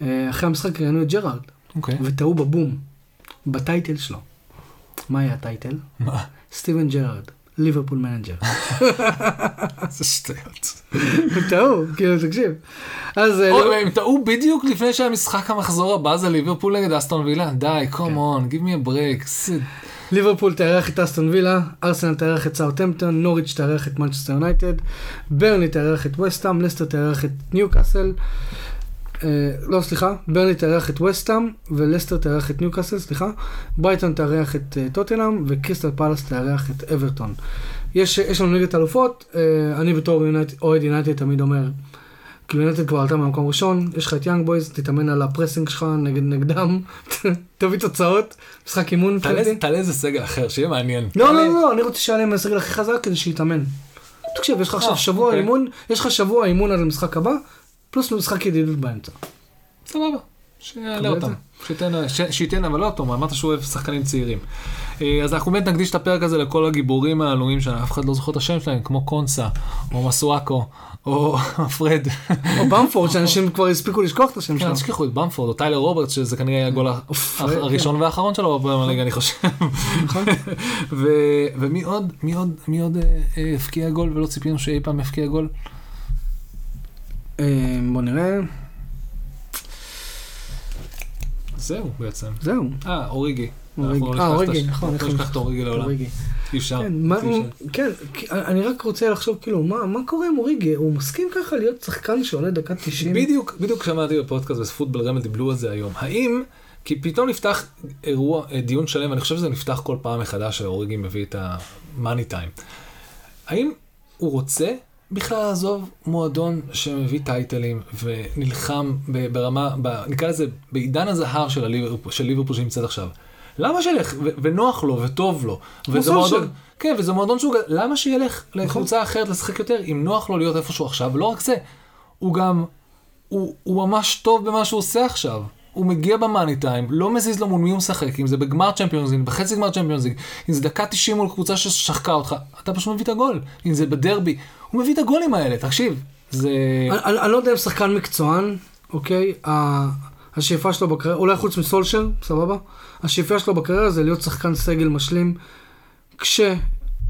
אה, אחרי המשחק ראיינו את ג'רארד, אוקיי. וטעו בבום, ב title שלו. מה היה ה title? מה? סטיבן ג'רארד, ליברפול manager. זה שטויות. הם טעו, כאילו, תקשיב. אז אה, או, הם טעו בדיוק לפני שהמשחק המחזור הבא זה ליברפול נגד אסטון וילה. די. Come on, me a break. זה- ליברפול תארח את אסטון וילה, ארסנל תארח את סאוטהמפטון, נוריץ' תארח את מנצ'סטר יונייטד, ברנלי תארח את וסטאם, לסטר תארח את ניוקאסל, אה, לא סליחה, ברנלי תארח את וסטאם ולסטר תארח את ניוקאסל, סליחה, ברייטון תארח את אה, טוטנאם וקריסטל פלאס תארח את אברטון. יש, יש לנו ליגת אלופות, אה, אני בתור אוהד יונייטד תמיד אומר, כאילו יונייטד כבר עלתה מהמקום ראשון, יש לך את יאנג בויז, תתאמן על ה pressing שלך נגד נגדם, תביא תוצאות, משחק אימון תעלה. איזה- סגל אחר, שיהיה מעניין. לא, לא, לא, אני רוצה שיעלה עם הסגל הכי חזק כדי שיתאמן. תקשיב, יש לך עכשיו אה, שבוע אוקיי. אימון, יש לך שבוע אימון עד המשחק הבא, פלוס משחק ידידות באמצע. סבבה, שיעלה אותם. שייתן, אבל לא אותו, אמרת שהוא אוהב שחקנים צעירים. אה, אז אנחנו באמת נקדיש את הפרק הזה לכל הגיבורים העלומים שאף אחד לא זוכר את השם שלהם, כמו קונסה, או מסואקו, או פרד. או במפורד, שאנשים כבר הספיקו לשכוח את השם כן, שלו. אל תשכחו את במפורד, או טיילר רוברטס, שזה כנראה יהיה הגול ה- אוף, הח- כן. הראשון והאחרון שלו בליגה, אני חושב. נכון. ומי עוד, מי עוד, מי עוד אה, אה, הבקיע גול ולא ציפינו שאי פעם יבקיע גול? אה, בוא נראה, זהו בעצם. זהו. אה, אוריגי. לא אה, אוריגי, נכון, אנחנו לא נשכח את אוריגי לעולם. אי אפשר. כן, מה-. כן, אני רק רוצה לחשוב כאילו, מה מה קורה עם אוריגי? הוא מסכים ככה להיות שחקן שעולה דקה 90? בדיוק, בדיוק שמעתי בפודקאסט בפוטבל רמל דיבלו על זה היום. האם, כי פתאום נפתח אירוע, אה, דיון שלם, ואני חושב שזה נפתח כל פעם מחדש שהאוריגי מביא את המאני טיים. האם הוא רוצה בכלל לעזוב מועדון שמביא טייטלים ונלחם ברמה, ב- נקרא לזה בעידן הזהר של ליברפול שנמצאת עכשיו? למה שילך, ו- ונוח לו, וטוב לו, וזה. מועדון, כן, וזה מועדון שהוא, למה שילך לקבוצה אחרת לשחק יותר, אם נוח לו להיות איפה שהוא עכשיו, ולא רק זה, הוא גם, הוא, הוא ממש טוב במה שהוא עושה עכשיו. הוא מגיע במאני טיים, לא מזיז לו מול מי הוא משחק, אם זה בגמר צ'מפיונס ליג, בחצי גמר צ'מפיונס ליג, אם זה דקה 90 מול קבוצה ששחקה אותך, אתה פשוט מביא את הגול. אם זה בדרבי, הוא מביא את הגולים האלה, תקשיב. זה... אני, אני לא יודע אם שחקן מקצוען, אוקיי? השאיפה שלו בקריירה, אולי חוץ מסולשר, סבבה? השאיפה שלו בקריירה זה להיות שחקן סגל משלים, כש...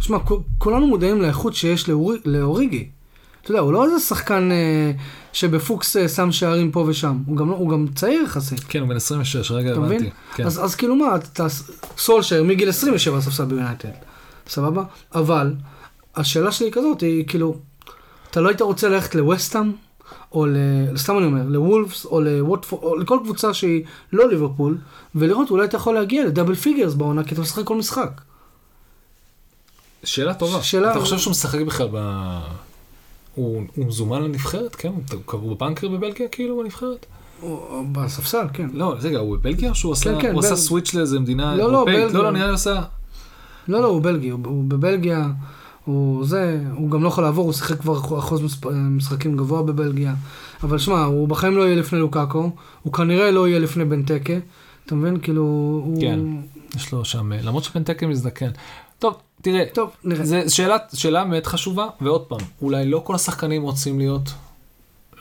שמע, כולנו מודעים לאיכות שיש לאורי, לאוריגי. אתה יודע, הוא לא איזה שחקן אה, שבפוקס אה, שם שערים פה ושם, הוא גם, לא- הוא גם צעיר יחסית. כן, הוא בן 26, רגע אתה הבנתי. מבין? כן. אז, אז כאילו מה, אתה, סולשר מגיל 27 ספסל ביונייטד, סבבה? אבל השאלה שלי היא כזאת, היא כאילו, אתה לא היית רוצה ללכת לווסטאם, או ל... סתם אני אומר, לוולפס, או לווטפורד, או לכל קבוצה שהיא לא ליברפול, ולראות אולי אתה יכול להגיע ל double figures בעונה, כי אתה משחק כל משחק. שאלה טובה. שאלה- אתה חושב שהוא משחק בכלל ב... הוא הוא מזומן לנבחרת? כן, הוא- הוא בבנקר בבלגיה כאילו בנבחרת? בספסל, כן. לא, רגע, הוא בבלגיה או שהוא עשה כן, הוא עשה בל- סוויץ' לאיזה מדינה לא, לא, אירופאית? בלגיה. לא, לא, נראה לי עשה... לא, לא, הוא בלגי, הוא, הוא בבלגיה, הוא זה, הוא גם לא יכול לעבור, הוא שיחק כבר אחוז. משחקים גבוה בבלגיה. אבל שמע, הוא בחיים לא יהיה לפני לוקאקו, הוא כנראה לא יהיה לפני בנטקה, אתה מבין? כאילו, הוא... כן. יש לו שם, למרות שבנטקה מזדקן. טוב, תראה, טוב, נראה. זה שאלה, שאלה באמת חשובה, ועוד פעם, אולי לא כל השחקנים רוצים להיות,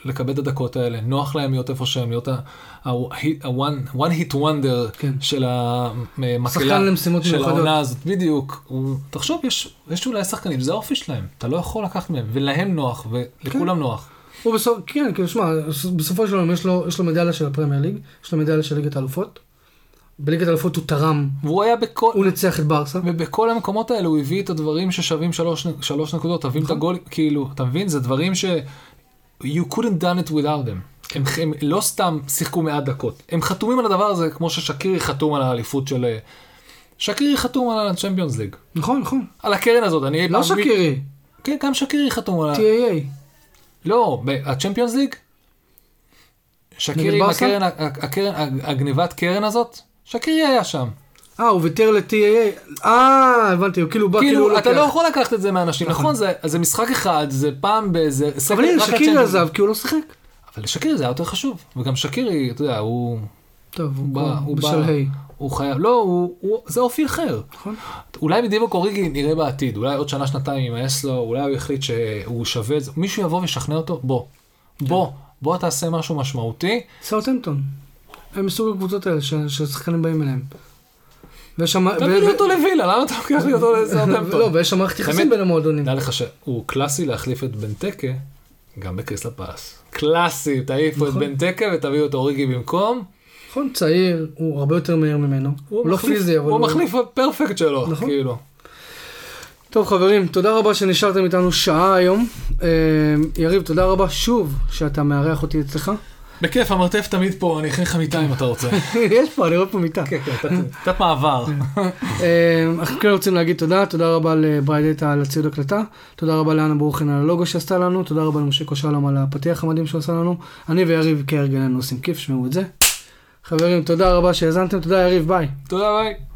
לקבל את הדקות האלה, נוח להם להיות איפה שהם, להיות ה-one hit wonder כן. של המקהלה, של. העונה הזאת, בדיוק. הוא, תחשוב, יש, יש אולי שחקנים, זה האופי שלהם, אתה לא יכול לקחת מהם, ולהם נוח, ולכולם נוח. הוא בסוף, כן, כאילו, שמע, בסופו של דבר יש לו, יש לו מדליה של הפרמייר ליג, יש לו מדליה של ליגת האלופות. בליגת האלופות הוא תרם, והוא היה בכל, הוא ניצח את ברסה. ובכל המקומות האלה הוא הביא את הדברים ששווים שלוש, שלוש נקודות, תבין את נכון. הגול, כאילו, אתה מבין? זה דברים ש... you couldn't done it without them. הם, הם לא סתם שיחקו מעט דקות, הם חתומים על הדבר הזה כמו ששקירי חתום על האליפות של... אה, שקירי חתום על הצ'מפיונס ליג. נכון, נכון. על הקרן הזאת, אני... לא שקירי, כן, גם שקירי חתום על ה... TAA. לא, הצ'מפיונס ליג? שקירי עם? הקרן, הקרן, הגניבת קרן הזאת? שקירי היה שם. אה, הוא ויתר ל-TAA. אה, הבנתי, הוא כאילו בא, כאילו הוא כאילו, אתה לוקח. לא יכול לקחת את זה מאנשים, נכון. נכון, זה- זה משחק אחד, זה פעם באיזה... אבל הנה, לצ'מפיונס. עזב כי הוא לא שיחק. אבל לשקירי זה היה יותר חשוב, וגם שקירי, אתה יודע, הוא... טוב, הוא בא- הוא בשלהי. הוא חייב, לא, הוא, הוא, זה אופי אחר. נכון. אולי בדיוק אוריגי נראה בעתיד, אולי עוד שנה, שנתיים יימאס לו, אולי הוא יחליט שהוא שווה את זה, מישהו יבוא וישכנע אותו, בוא, בוא, בוא תעשה משהו משמעותי. סאוטהמפטון. הם מסוג הקבוצות האלה ש- ששחקנים באים אליהם. ויש שם... תביא לי אותו לווילה, למה אתה לוקח לי אותו לסאוטהמפטון? לא, ויש שם מערכת יחסים. בין המועדונים. דע לך שהוא קלאסי להחליף את בנטקה, גם בקריסטל פלאס. קלאסי, תעיפו את נכון. בנטקה ותביאו את אוריגי במקום. נכון, צעיר, הוא הרבה יותר מהיר ממנו. הוא לא פיזי, אבל הוא המחליף הפרפקט שלו, נכון. כאילו. טוב חברים, תודה רבה שנשארתם איתנו שעה היום. אה, יריב, תודה רבה שוב שאתה מארח אותי אצלך. בכיף, המרתף תמיד פה, אני אכין לך מיטה אם אתה רוצה. יש פה, אני רואה פה מיטה. כן, כן, קצת מעבר. אה, אנחנו כן רוצים להגיד תודה, תודה רבה לבריידטה על הציוד הקלטה, תודה רבה לאנה ברוכן על הלוגו שעשתה לנו, תודה רבה למשה קושלום על הפתיח המדהים שהוא עשה לנו. אני ויריב כהרגלנו עושים כיף, שמעו את זה. חברים, תודה רבה שהאזנתם, תודה יריב, ביי. תודה, ביי.